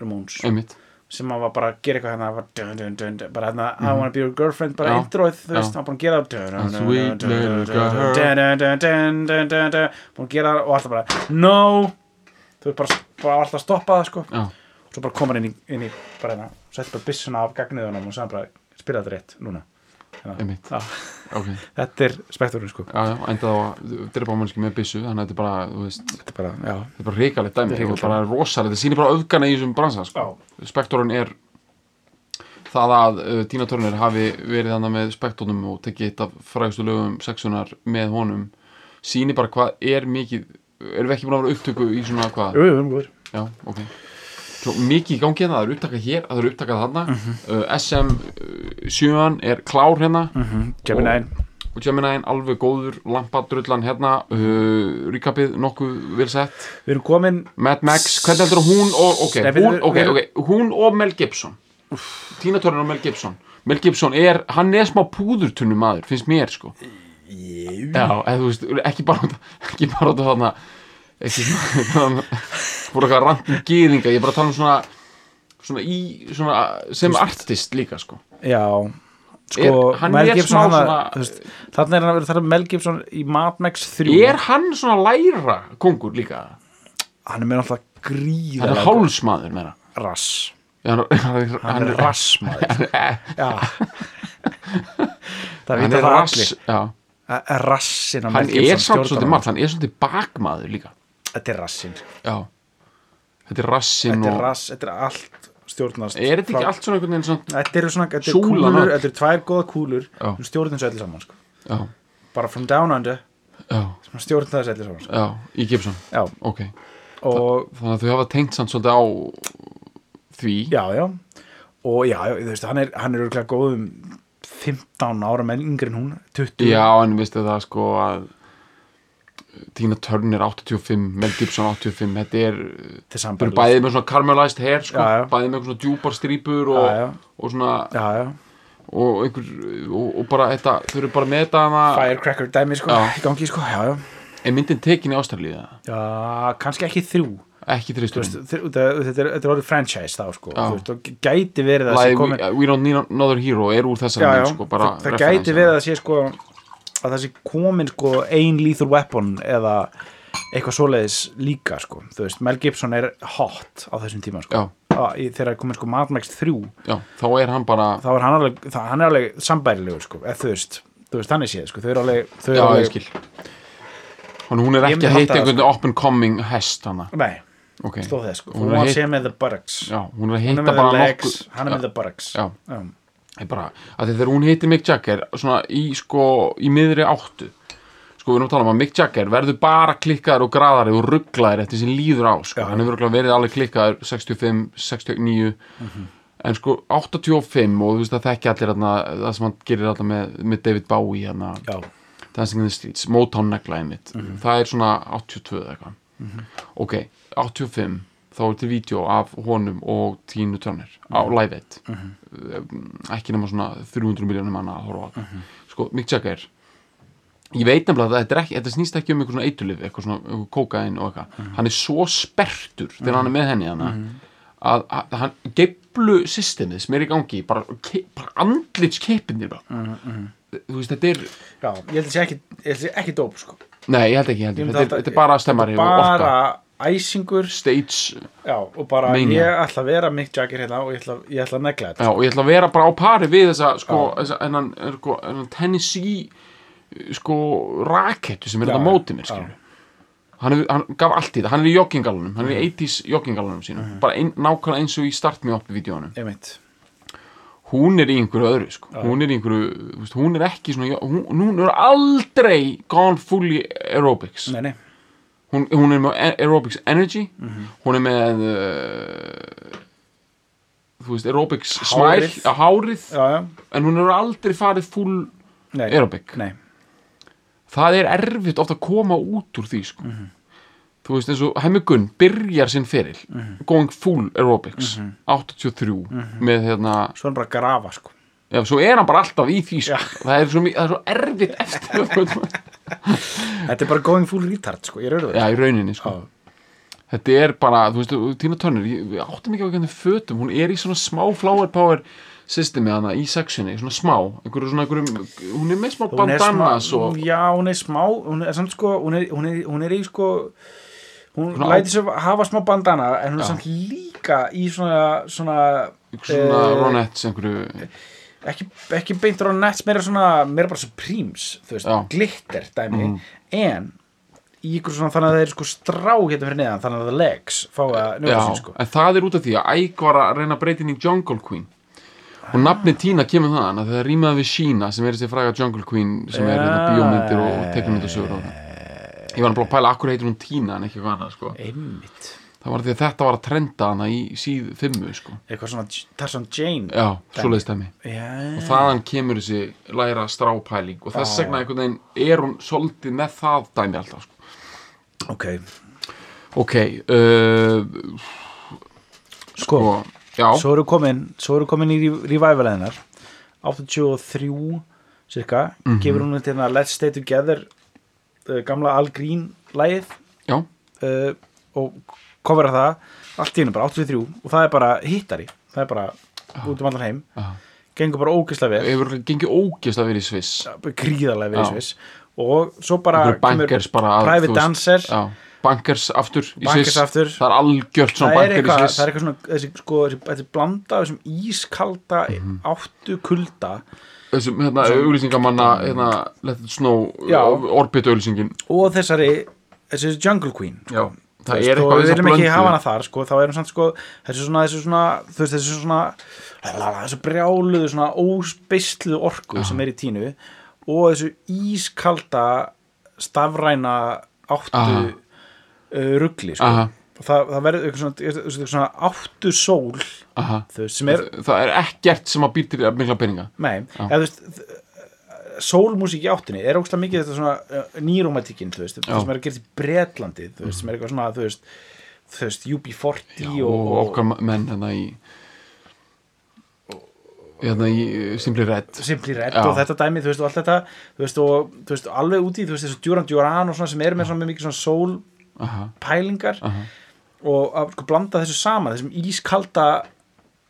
Ramones einmitt sem hann var bara að gera eitthvað hérna var dun, dun, dun, bara hérna I wanna be your girlfriend bara Já. introið, þú veist, hann var bara að gera dun, dun, A dun, sweet dun, little dun, girl. dun, dun, dun, dun, dun, dun, dun, búin að gera og alltaf bara no þú veist bara, bara alltaf að stoppa það sko Já, svo bara komur inn í, inn í bara hérna, setti bara byssuna af gagniðunum og sagði bara, spila þetta rétt núna hérna. Einmitt. Já, ok þetta er spekturinn sko Já, já, enda þá að drepa mannski með byssu þannig að þetta er bara, þú veist, þetta er bara, þetta er bara reikalegt dæmi Þetta er bara rosalega, þetta sýnir bara öfgana í þessum bransa sko. Spektorinn er það að uh, Tina Turner hafi verið þannig með spektornum og tekið eitt af frægustu lögum sexunar með honum sýnir bara hvað er mikið erum við ekki búin að vera upptöku í svona hvað jú, jú, jú, jú. já, ok svo mikið í gangi hérna, það er upptakað hér það er upptakað þarna. Mhm. uh, SM uh, 7 er klár hérna. Gemini og Gemini alveg góður lampadrullan hérna. Uh, ríkapið nokkuð vel sett. Við erum komin Mad Max, hvernig heldur hún og, ok, Nei, hún, ok, við- ok, hún og Mel Gibson. Tina Turner og Mel Gibson. Mel Gibson er, hann er smá púðurtunnu maður, finnst mér sko. Já, eða þú veist, ekki bara ekki bara út af þarna ekki svona fór eitthvað randum gýðinga, ég er bara að tala um svona svona í, svona sem artist líka sko. Já, sko, Er- Mel Gibson að, svona- þannig er hann að vera þar Mel Gibson í Mad Max 3 Er hann svona læra kongur líka? hann er með alltaf Hann er hálsmaður meira rass. Já, hann, hann, hann er rassmaður. Já. Það vita það rass allir. Mel hann er samt svolítið margt hann er svolítið bakmaður líka þetta er rassin. Já. þetta er rassin þetta er rass, þetta er allt stjórnast er þetta ekki allt svona einhvern veginn svona þetta eru svona, þetta er Súlan kúlur þetta eru tvær góða kúlur sem þessu öllu saman sko. já, bara from down under sem þessu öllu saman sko. já, í Gibson? Já, ok, og þannig að þau hafa tengt samt svolítið á því? Já, já. Og já, þú veist, hann er, hann er örugglega góðum 15 ára með yngri en hún 20 já, en vistu það sko að Tina Turner 85, Mel Gibson 85 þetta er, eru sambærileg bæðið með svona caramelized hair sko, Já, já. bæðið með svona djúpar strípur og, og svona og einhver, og, og bara þetta, þau eru bara með þetta firecracker dæmi sko, í gangi sko, já, já. Er myndin tekin í Ástralíu eða? já, kannski ekki þrjú. Ekki Þú veist, þristum þr- þetta þetta er, þetta er orðið franchise þá sko, veist, og gæti verið að like, sé komin we, we don't need another hero er úr já, mynd sko, það, það gæti verið að sé sko að það sé komin sko ein lethal weapon eða eitthvað svoleiðis líka sko, þú veist, Mel Gibson er hot á þessum tíma sko. Í, þegar er komin sko Mad Max 3 já, þá er hann bara þá er hann alveg, það, hann er alveg sambærilegur sko, eða þú veist, þú veist, hann er séð sko, þau eru alveg, þau eru alveg Þannig hún er ekki að heita einhvern sko. and coming hest hana. Nei, okay. stóð þess sko, Hún hún er að var heit- séð með the buttocks. Já, hún er að heita bara legs, nokkuð hann er með the buttocks. Já, já, ég bara, að þegar hún heitir Mick Jagger svona í sko, í miðri áttu sko, við erum að tala um að Mick Jagger verður bara klikkaður og graðari og rugglaður eftir sem líður á, sko, Já. hann hefur verið alveg klikkaður 65, 69 en sko 85 og þú veist að þekki allir þarna, það sem hann gerir alltaf með, með David Bowie já, Dancing in the Streets, Motown neglaði mitt það er svona 82 eða eitthvað. Ok, 85 þá er til vídeo af honum og Tínu Turner á Live 1 ekki nema svona 300 miljónum manna að horfa á það sko, Mick Jagger ég veit nefnilega að þetta, ekki, þetta snýst ekki um eitthvað svona eitulif, eitthvað svona kókain og eitthvað. Hann er svo sperrtur þegar hann er með henni hana að, að hann geiflu systemið sem er í gangi bara, bara andlitskipinir bara. þú veist, þetta er já, ég held að sé ekki ekki dóp sko. Nei, ég held ekki, ég held ekki. myndi Þetta, halda- þetta er bara stemmari og orka æsingur. Stage, já, og bara Mania. ég ætla að vera Mick Jagger hérna og ég ætla, ég ætla að negla þetta já, og ég ætla að vera bara á pari við þessa, sko, þessa, ennan, sko, ennan Tennessee, sko, rakettu sem er þetta móti mér. Hann, hef, hann gaf allt í það, hann er í joggingalunum, hann er í 80s joggingalunum sínum, Mhm. bara ein, nákvæmlega eins og í Start Me Up-vídeónum. ég meint Hún er í einhverju öðru, sko, hún er í einhverju, hún er ekki svona, hún, hún er aldrei gone fully aerobics. nei, nei, hún, hún er með aerobics energy. Mhm. hún er með uh, þú veist aerobics á hárið. já, já, en hún er aldrei farið full nei. aerobic. Nei, það er erfitt ofta að koma út úr því sko. Mhm. þú veist eins og Hemmi Gunn byrjar sinn feril Mhm. going full aerobics 83 með hérna svo er hann bara að grafa sko já, svo er hann bara alltaf í því sko. það, er svo, það er svo erfitt eftir þetta er bara going full retard sko, er auðvitað já, í rauninni sko. þetta er bara, þú veist, Tina Turner ég, áttum ekki á hvernig fötum, hún er í svona smá flower power systemi hana í sexunni, svona smá, einhverju svona einhverjum, hún er með smá bandanas og já, hún er smá hún er samt sko, hún er, hún er, hún er í sko hún Svona læti svo hafa smá bandana en hún er Já. samt líka í svona svona, svona eh, ronettes einhverju, ekki, ekki beint ronettes, meira svona meira bara supremes, þú veist, Já. Mhm. glitter dæmi, en í ykkur svona þannig að það er sko strá hérna fyrir neðan þannig að the legs fá að njóta sín sko en það er út af því að Æg var að reyna að breyta inn í Jungle Queen og nafni Tina kemur þaðan að það rýmaði við Sheena sem er þessi fræga Jungle Queen sem er hérna Já. bíómyndir og teiknumyndasögur og það ég var að pæla, akkur heitir hún Tina en ekki hvað annað sko. einmitt, það var því að þetta var að trenda hana í síð fimmu sko. eitthvað svona Tarzan Jane já, svoleiðis dæmi. Já, og þaðan kemur þessi læra strápæling og þess vegna einhvern veginn er hún svolítið með það dæmi alltaf sko. ok, ok uh, sko já, svo eru komin svo eru komin í revival hennar. 83 cirka, Mhm. gefur hún þetta hérna Let's Stay Together uh, gamla Al Green lægið já, uh, og kofra það allt í hennu bara 83 og það er bara hittari, það er bara út um allan heim, já. gengur bara ógeðslega vel. Ógist að vera í Sviss. Gríðarlega vel í. Sviss. Og svo bara bankers bara Private Dancer bankers aftur í Bankers Sviss. það er algjört svona það er, banker í Sviss. það er eitthvað svona þessi, sko, þessi, þessi blanda þessum ískalda Mhm. áttu kulda þessum hérna, auglýsingamanna hérna, Let it snow, orbit auglýsingin og þessari þessi Jungle Queen. Sko. Já, það veist, er og eitthvað við viljum ekki hafa hana þar sko, þá erum samt sko þessi svona, þessi svona, þú veist, þessi svona þessi brjáluðu svona óspeistluðu orku sem er í tínu og þessu ískalda stafræna áttu Aha. uh, ruggli sko. Og það, það verður eitthvað svona, eitthvað svona áttu sól veist, er það er ekkert sem að býr til mikla peninga. Nei, eða þú veist sólmúsík í áttinni er ógstlega mikið þetta svona uh, nýrómatíkin, þú veist, það sem er að gerast í Bretlandi, þú veist, sem er eitthvað svona þú veist, þú veist, UB40 og, og, okkar menn hérna í hérna í Simply Red Simply Red Já. og þetta dæmi, þú veist, og allt þetta þú veist, og þú veist, alveg úti, þú veist, þessu Duran Duran og svona sem eru með svona mikið svona sólpælingar Aha. og að sko blanda þessu saman, þessum ískalda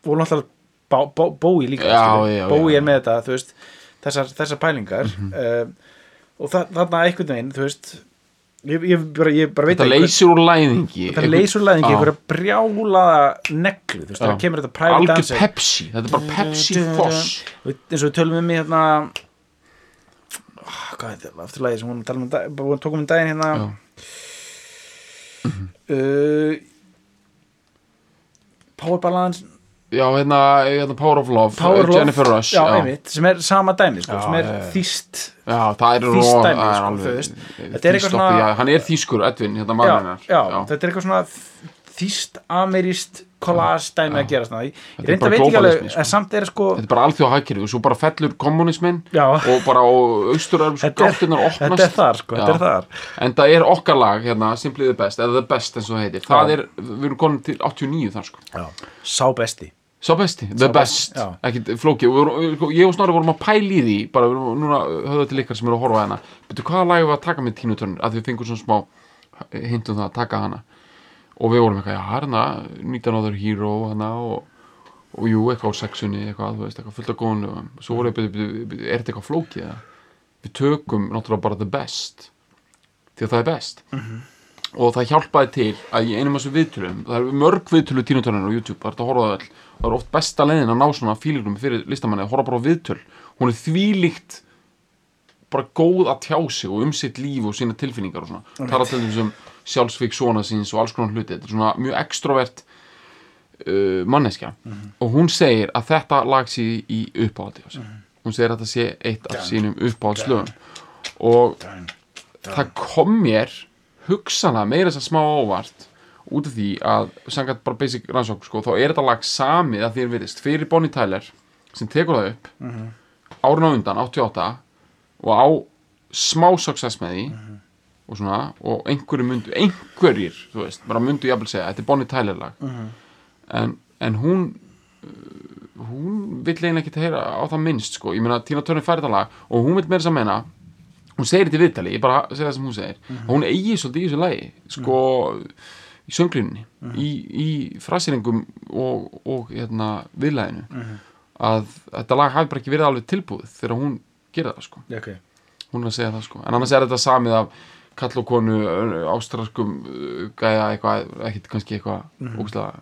og náttúrulega bó, bó, bói líka, Já, já, bói já. er með þetta, þú veist þessar, þessar pælingar uh, og þa þarna einhvern veginn, þú veist ég, ég, bara, ég bara veit þetta ekki leysir úr læðingi þetta leysur læðingi, Já. einhverja brjálaða neglu, þú veist, það kemur þetta private algjör dancer. Pepsi, þetta er bara Pepsi Foss. Eins og við tölum um í hérna ah, hvað er þetta, aftur lagi sem hún talum um, dag- bara tókum um daginn hérna. Já. uh, Power Balance já, hérna, hérna Power of Love Power uh, Love, Jennifer Rush já, einmitt, sem er sama dæmi sko, Já, sem er já, já. þýst Já, það er, Þýskt ró- dæmi, sko, alveg þú veist. eh, Þetta er eitthvað svona- já, Hann er þýskur, Edvin, hérna já, maðurinn já, þetta er eitthvað svona þýst ameríst collage dæmi að gera svona Þetta er bara veit ekki alveg, globalismi, sko. samt er sko Þetta er bara alþjóð hagkerfi og svo bara fellur kommunismin Já. og bara er, gáttunar opnast þetta er þar sko, þetta er Já. þar En það er okkar lag, hérna, Simply the Best eða The Best eins og heitir Það er, við erum konum til 89 þar sko já. sá besti Sá besti, The Sá Best, best, ekkit flóki. Og vorum, ég og Snorri vorum að pæla í því bara vorum núna höfða til ykkar sem eru að horfa á hana. Betur hvaða lag við að taka með Tínu Turner að við fengum svona smá hint um það að taka hana. Og við vorum eitthvað, já, hérna 19 Other Hero hana og, og jú, eitthvað á sexunni eitthvað, þú veist, eitthvað fullt af góðan lögum. Svo voru við, er þetta eitthvað flókið eða? við tökum náttúrulega bara The Best því að það er best. Og það hjálpaði til að í einum af þessu viðtölum það er mörg viðtölu tínutörnir á YouTube það er hægt að horfa á það er oft besta leiðin að ná svona fílingum fyrir listamanni að horfa bara á viðtöl. Hún er þvílíkt bara góð að tjá sig og um sitt líf og sína tilfinningar og svona. Tala til þessum sjálfsvík svona síns og alls konar hluti. Þetta er svona mjög extrovert uh, manneskja. Og hún segir að þetta lag sé í uppáhaldi á sig hún segir að þetta sé eitt af sínum uppáhaldslögum. Og það kom mér hugsanlega meira þess að smá óvart út af því að sangat bara basic rannsók sko, þá er þetta lag samið að er virðist. Fyrir Bonnie Tyler sem tekur það upp mm -hmm. árun á undan, 88 og á smá success með því og svona, og einhverju myndu einhverjir, þú veist, bara myndu jafnvel segja þetta er Bonnie Tyler lag. En, en hún uh, hún vill eiginlega ekki heyra á það minnst sko, ég meina Tina Turner færi þetta lag og hún vill meira þess að menna hún segir þetta í viðtali, ég bara segir það sem hún segir. Hún eigi svolítið í þessu lagi sko, í sönglunni í, í frasýringum og, og hérna, viðlæðinu að þetta lag hafi bara ekki verið alveg tilbúið þegar hún gerir það sko. Ok. Hún er að segja það sko. En annars er þetta samið af kall og konu ástraskum gæja eitthvað, ekkit kannski eitthvað mm ógustlega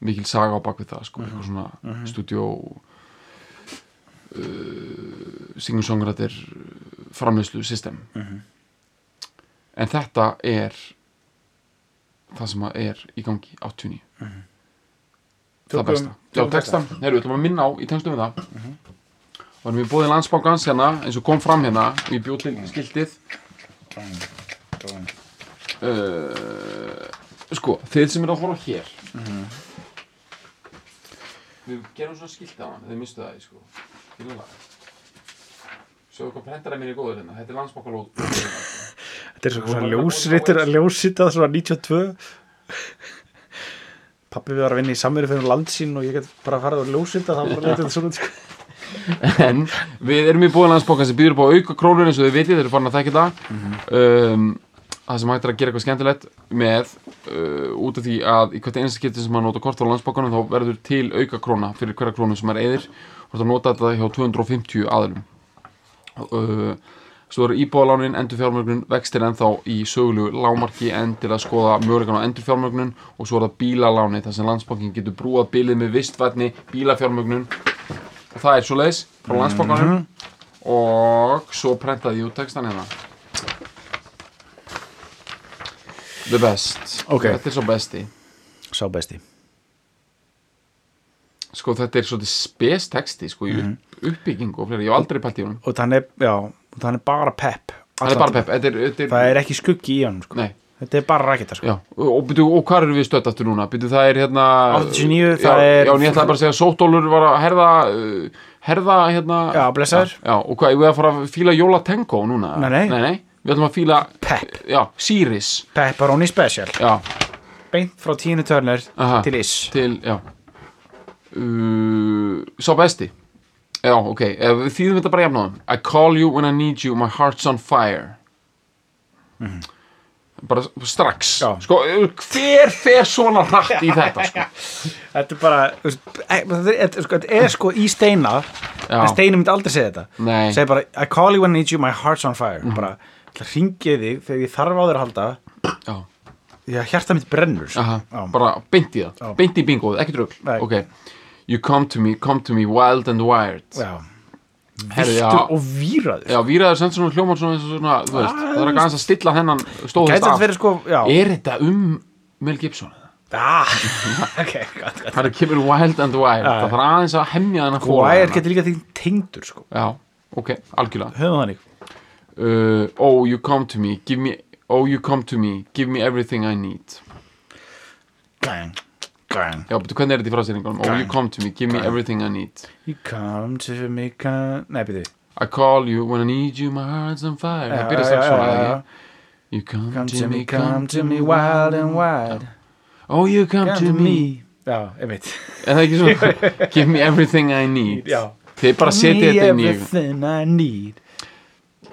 mikil saga á bakvið það sko eitthvað svona -hmm. stúdíó uh, singer-songwriter framleyslu system en þetta er það sem að er í gangi 89 það Tökum- besta. Já, tökum textan, heyrðu, við ætlum að minna á í tengstum við það. Varum við búið landsbákans hérna eins og kom fram hérna og ég bjóð til skiltið. Uh, sko, þið sem eru að horfa hér. Við gerum svona skiltið á hann þið mistu það, sko. Fílum það. Sjáðu hvað prentar er mér í góður hérna. Þetta er landsbákalóð Þetta er svona ljósrittur ljósritað svona 92 Pappi við var að vinna í samverju fyrir landsín og ég get bara farið og ljósrita það bara lítið svona sko. en við erum í búið landsbókan sem býður upp á auka krónur eins og þið vitið, þeir eru farin að þekka það. Um, það sem hægt er að gera eitthvað skemmtilegt með uh, út af því að í hvert einasta skipti sem maður nota kort á landsbókanum þá verður til auka króna fyrir hverja krónu sem maður eðir og það nota þetta hjá 250 aðlum uh, svo eru íbúðalánin, endurfjármögnun vextir ennþá í sögulegu lámarki en til að skoða möguleikan á endurfjármögnun. Og svo er það bílaláni þar sem landsbankin getur brúað bilið með vistvætni bílafjármögnun. Og það er svo leiðis frá landsbankanum. Og svo prentaði ég út textan hérna. The best. Ok. þetta er svo besti. Sá besti sko þetta er svolítið spes texti sko í upp, uppbyggingu og fleiri, ég hef aldrei pælt í honum. Og þannig, já, og þannig bara pepp. Það er bara pepp, þetta er, þetta er, Það er ekki skuggi í hann sko. nei, Þetta er bara raketa sko. já, og, og, og hvað eru við stödd aftur núna, byrju það er hérna 89, já, það er- já, en ég ætlaði bara að segja að Sóttólur var að herða uh, herða hérna Já, blessaður. já, og hvað, við að fara að fíla Jóla Tengo núna? Nei, nei. nei, nei, við ætlum að fíla Pepp. já, Sirius Pepperoni special. Já, Beint frá Tínu Turner Aha. til Is. Til, já uh, Sá besti. Já, ok, þýðum þetta bara jafnáðum I call you when I need you, my heart's on fire. Bara strax. Já. Sko, hver fer svona hratt í þetta, sko? Þetta er bara e- Þetta er, sko, þetta er sko í steina Já. En steina myndi aldrei segja þetta. Nei. Segir bara I call you when I need you, my heart's on fire. Bara ringið þig þegar ég þarf á þér að halda. Já, Því að hjarta mitt brennur sko. aha, bara beint í það. Beint í bingoð, drugl Nei. Ok, you come to me, come to me wild and wired. Já. Viltur og víraður. Já, víraður sendt svona hljómar svona, svona, þú veist, það er ekki aðeins að stilla þennan stóðast af sko Er þetta um Mel Gibson? ah, ok, gott, gott. Það er kemur Wild and Wild Já. Það þarf aðeins að hemja þennan Og Wire getur líka því tengdur sko. Já, ok, algjörlega. Höfum þannig. Uh, Oh, you come to me Give me Oh, you come to me Give me everything I need. Gang, gang. Já, betur hvernig er þetta í frásýringunum? Oh, you come to me Give me everything I need. You come to me come... Nei, byrju I call you when I need you My heart's on fire. Það byrja strax svona? You come, Come to me, come to me wild and wide. Oh, you come, to, me. Já, einmitt. Er það ekki svona? Give me everything I need. Já. Þið bara setja Me þetta inn í everything I need.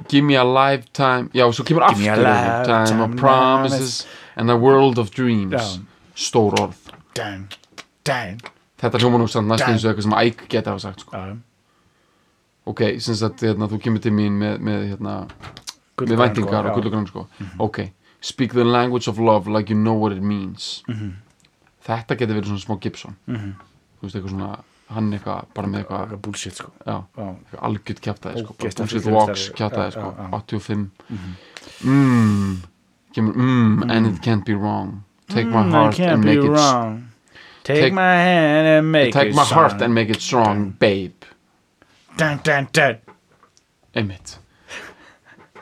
Give me a lifetime Já, svo kemur Give me a aftur. Lifetime Time of promises And a world of dreams. Stór orð Dang, dang Þetta hljóma nú samt næst Damn. eins og eitthvað sem Æk geta hafa sagt sko. Ok, sem sagt, hérna, þú kemur til mín með, með, hérna, með væntingar og gullugrann sko. Ok, speak the language of love like you know what it means. Þetta getur verið svona smá Gibson. Þú veist, eitthvað svona Hann eitthvað, bara með eitthvað Eitthvað bullshit sko. Algjört kjaftaði sko. Bullshit walks Já, sko. já, já. 85 Mmm Kemur, mmm, and it can't be wrong. Take my Mm, heart and make it wrong. Take, Take- my hand and make Take it my heart sound. and make it strong, babe Dun, dun, dun. Einmitt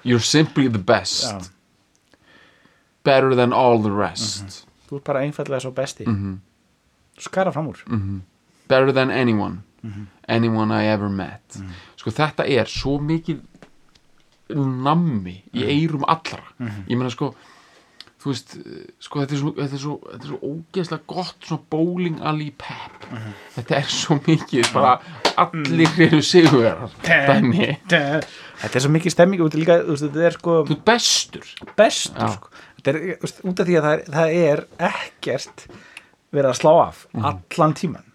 You're simply the best Já. Better than all the rest Þú ert bara einfallega svo besti Mhm. Skara fram úr Better than anyone Mhm. Anyone I ever met Sko þetta er svo mikið nammi í Mhm. eyrum allra Ég meina sko Þú veist, sko þetta er svo, þetta er svo, þetta er svo ógeðslega gott svona bowling alley pep. Þetta er svo mikið, bara allir eru sigurverar dæmi, þetta er svo mikið stemming út líka, þú veist, þetta er sko þú ert bestur. Bestur sko. þetta er þú veist, út af því að það er, það er ekkert verið að slá af allan tíman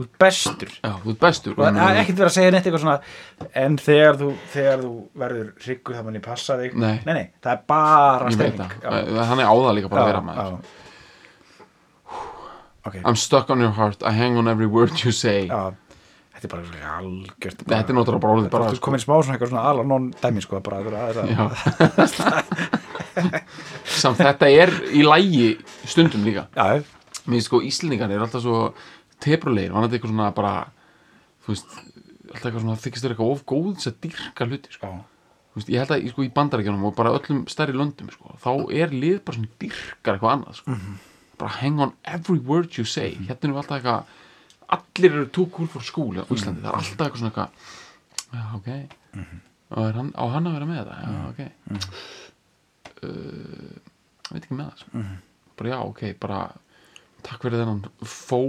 þú ert bestur. Já, þú ert bestur. Og það er ekkert verið að segja neitt eitthvað svona en þegar þú, þegar þú verður hryggu þá manni passa þig. Nei. nei, það er bara ég það, hann er á það líka bara að vera maður. já. ok, I'm stuck on your heart, I hang on every word you say. Já. Þetta er bara algjört þetta er náttúrulega bara orðið bara, bara þú komin smá svona eitthvað svona alveg non dæmi sko bara samt þetta er í lægi stundum líka. Já, mér finnst sko Íslendingar er alltaf svo tebrulegir, hann er eitthvað svona bara þú veist, alltaf eitthvað svona þykist þér eitthvað of góð þess að dyrka hluti sko. veist, ég held að sko, í bandarækjunum og bara öllum stærri löndum sko, þá er lið bara svona dyrkar eitthvað annað sko. bara hang on every word you say. Hérna erum við alltaf eitthvað allir eru too cool for school á Íslandi, það er alltaf eitthvað svona eitthvað já, ok. Og er hann, á hann að vera með þetta? Já, ok. Uh, veit ekki með það sko. bara já, ok, bara takk fyrir þennan fó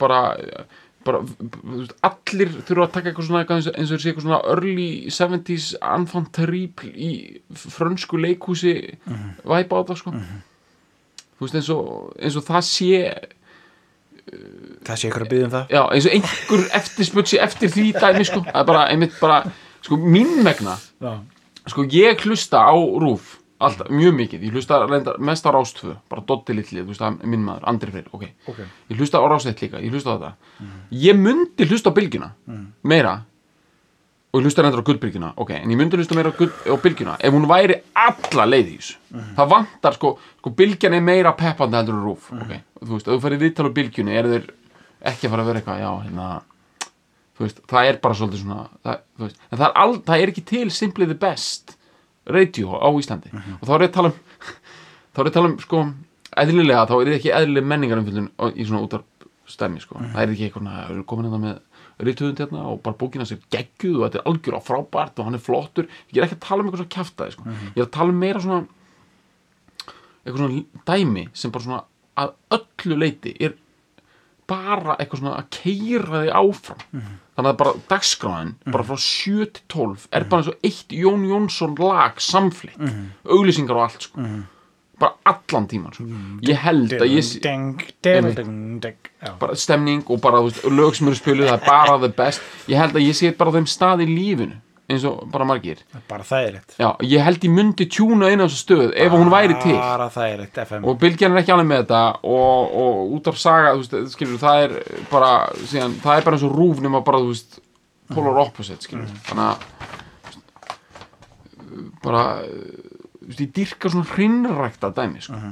bara, bara allir þurfa að taka eitthvað svona eins og sé eitthvað svona early 70s enfant terrible í frönsku leikhúsi væpa á það sko. Þú veist eins og, eins og það sé það sé ykkur að byggja um það. Já, eins og einhver eftirspötsi eftir því dæmi sko, bara, bara sko, mín megna já, sko, ég hlusta á rúf alltaf, mjög mikið, ég hlusta reyndar, mest á rástvö, bara Doddi litli, þú veist, það er minn maður, Andri Freyr, ok, ok. Ég hlusta á rástveit líka, ég hlusta á þetta. Ég myndi hlusta á bylgjuna meira og ég hlusta reyndar á gullbylgjuna, ok, en ég myndi hlusta meira á, á bylgjuna ef hún væri alla leið í þessu. Það vantar sko, sko bylgjan er meira peppandi heldur en rúf, ok. Þú veist, ef þú færi viðtal á bylgjunni, eru þeir ekki að fara að vera eitthvað, já, hérna þú veist, það er bara svolítið svona það, þú veist, en það er, all, það er ekki til simply the best radio á Íslandi. Og þá er ég að tala um þá er ég að tala um, sko, eðlilega þá er ekki eðlileg menningarumfjöldun í svona útar stemmi, sko, það er ekki eitthvað komin hérna með rithöfund hérna og bara bókina sér geggjuð og þetta er algjör á frábært og hann er flottur, ég er ekki að tala um eitthvað svona kjaftaði, sko, ég er að tala um meira svona eitthvað svona dæmi sem bara svona að öllu leiti er bara eitthvað svona að keira þig áfram. Þannig að bara dagskráin bara frá 7 til 12 er bara eins og eitt Jón Jónsson lag samflitt, auglýsingar og allt sko. bara allan tíman sko. ég held að ég sé- bara stemning og bara veist, lög sem eru spiluð, það er bara the best. Ég held að ég sé bara þeim stað í lífinu eins og bara margir. Bara þægilegt. Já, ég held ég myndi tjúna inn á þessu stöð ef hún væri til. Bara þægilegt FM og Bylgjan er ekki alveg með þetta og, og út af saga, þú veist, skilur það er bara, síðan, það er bara eins og rúf nema bara, þú veist, polar opposite skilur, þannig að bara þú veist, ég dyrka svona hrinnrækta dæmi, sko.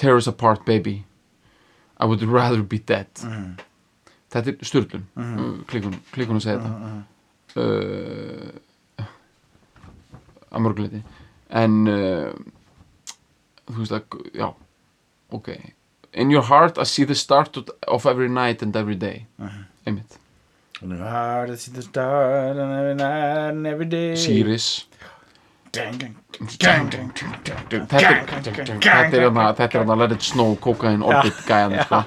Tear us apart baby. I would rather be dead þetta er styrlun uh, klikkun, klikkun að segja þetta. Uh, að mörguleiti en uh, þú veist að, já ok, in your heart I see the start of every night and every day. Einmitt, hard to see the stars and every night and every day. Sirius Ding, ding, ding, ding, ding, ding, þetta er þetta er þetta hérna Let It Snow, Cocaine, Orbit gæðan sko,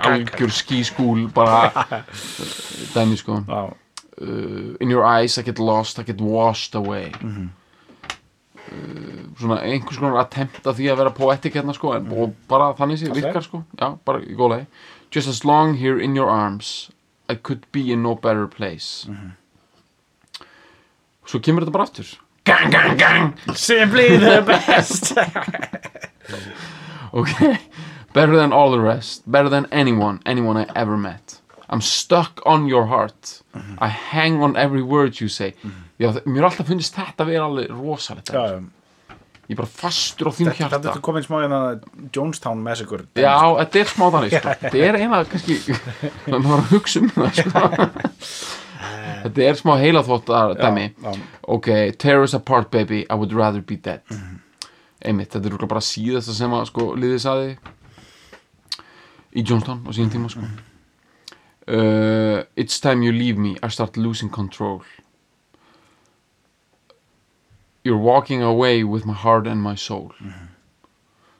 algjör skískúl bara. Dæmi sko. Uh, in your eyes I get lost, I get washed away. Uh, svona einhvers konar attempt að því að vera poetic hérna sko en, og bara þannig sé virkar sko. Já, bara í góðlegi just as long here in your arms I could be in no better place. Svo kemur þetta bara aftur. Gang, gang, gang. Simply the best. Okay better than all the rest. Better than anyone, anyone I ever met. I'm stuck on your heart. I hang on every word you say. Já, þ- mér er alltaf fundist þetta vera alveg rosalegt Já, dæmi, sko. ég er bara fastur á þín þetta hjarta. er komin smá hérna Jonestown Massacre já, þetta er smá þannig sko. þetta er eina kannski maður var að hugsa um það sko. þetta er smá heila þótt dæmi. já. ok, tear us apart baby. I would rather be dead. Einmitt, þetta er bara síðasta sem að sko liðið saði í Jonestown á síðan tíma sko. Uh, it's time you leave me. I start losing control. You're walking away with my heart and my soul.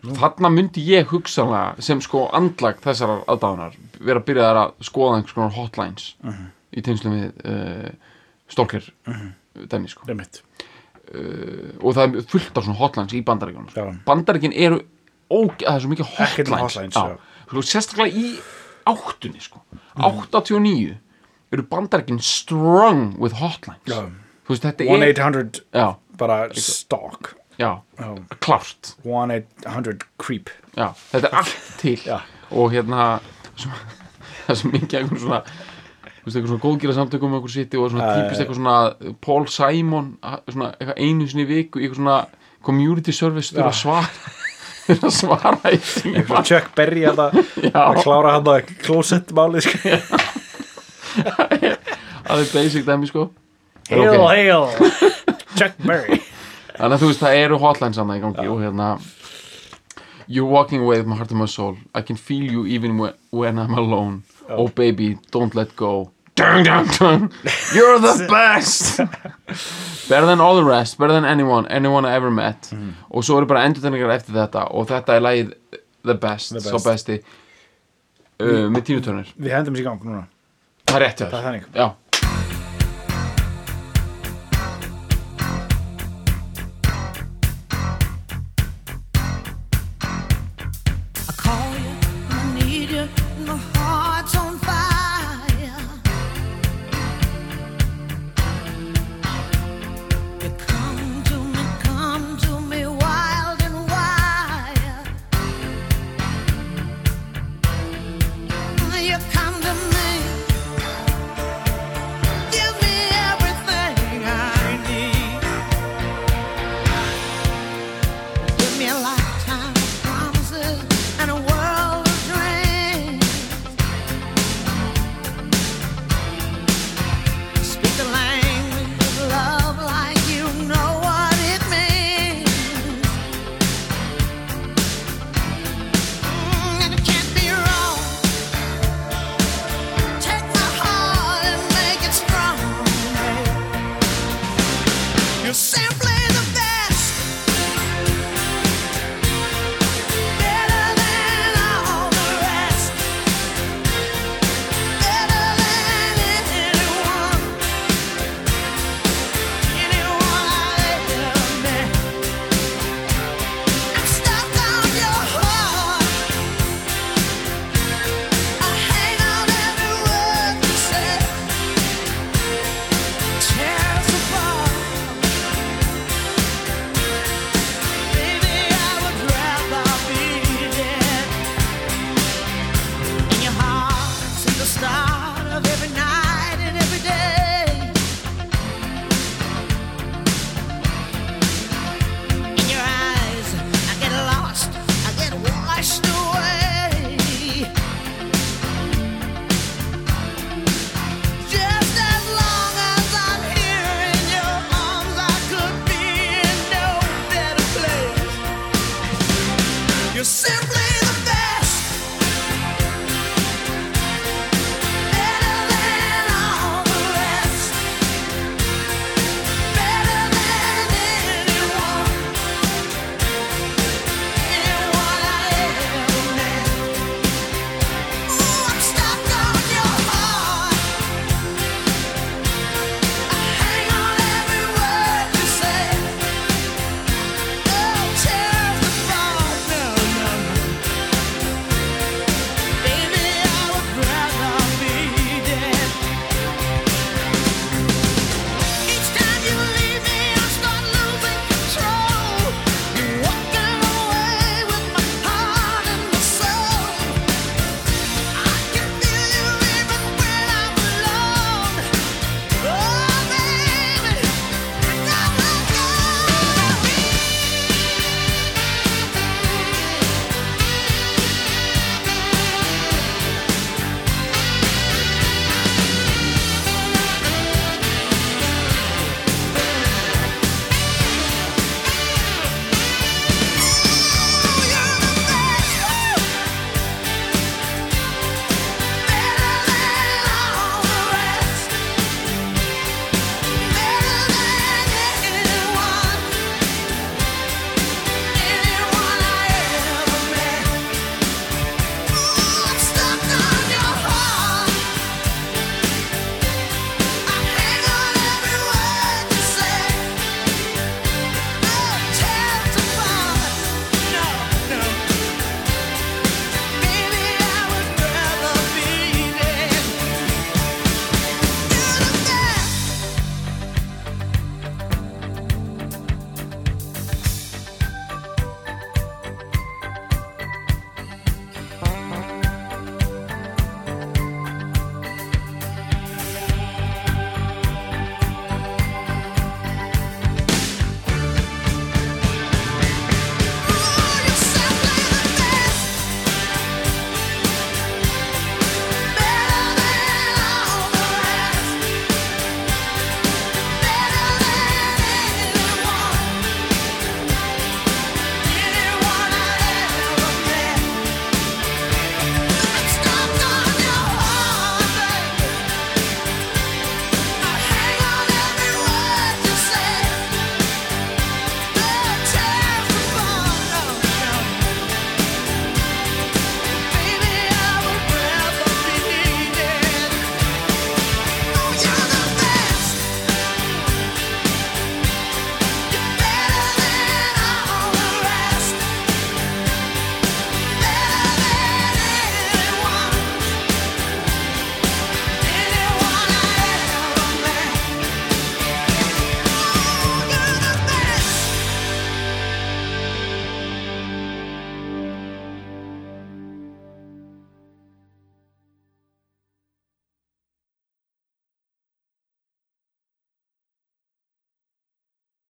Þarna myndi ég hugsanlega sem sko andlag þessarar aðdáðunar vera að byrja að skoða einhvers konar hotlines í tengslum við uh, stalker dæmi sko. Einmitt. og það er fullt af svona hotlines í bandaríkjunum sko. Já. bandaríkin eru óg, það er svo mikið hotlines, hotlines, já. Sérstaklega í áttunni sko. 89 eru bandaríkin strong with hotlines. Veist þetta er 1-800 já, bara stalk já, klárt. 1-800 creep. Já, þetta er allt til. Já. og hérna það er svo mikið einhvern svona veist, eitthvað svona góðgera samtökum og svona já, típist eitthvað svona Paul Simon svona eitthvað einu sinni viku eitthvað svona community service fyrir að fyrir að svara í tíma Chuck Berry að það að klára hann að closet málið sko. það er basic dæmi sko. Hail, Ok. hail. Chuck Berry. Þannig að þú veist það eru hotlines annað í gangi og hérna You're walking away with my heart and my soul. I can feel you even when, when I'm alone. Oh baby, don't let go dun, dun, dun. You're the best. Better than all the rest Better than anyone, anyone I ever met. Og svo eru bara endurtegningar eftir þetta og þetta er lagið The Best, The svo Best. besti. Uh, með Tínu Turner. Við hendum sér í gang núna. Það er rétt er. Já,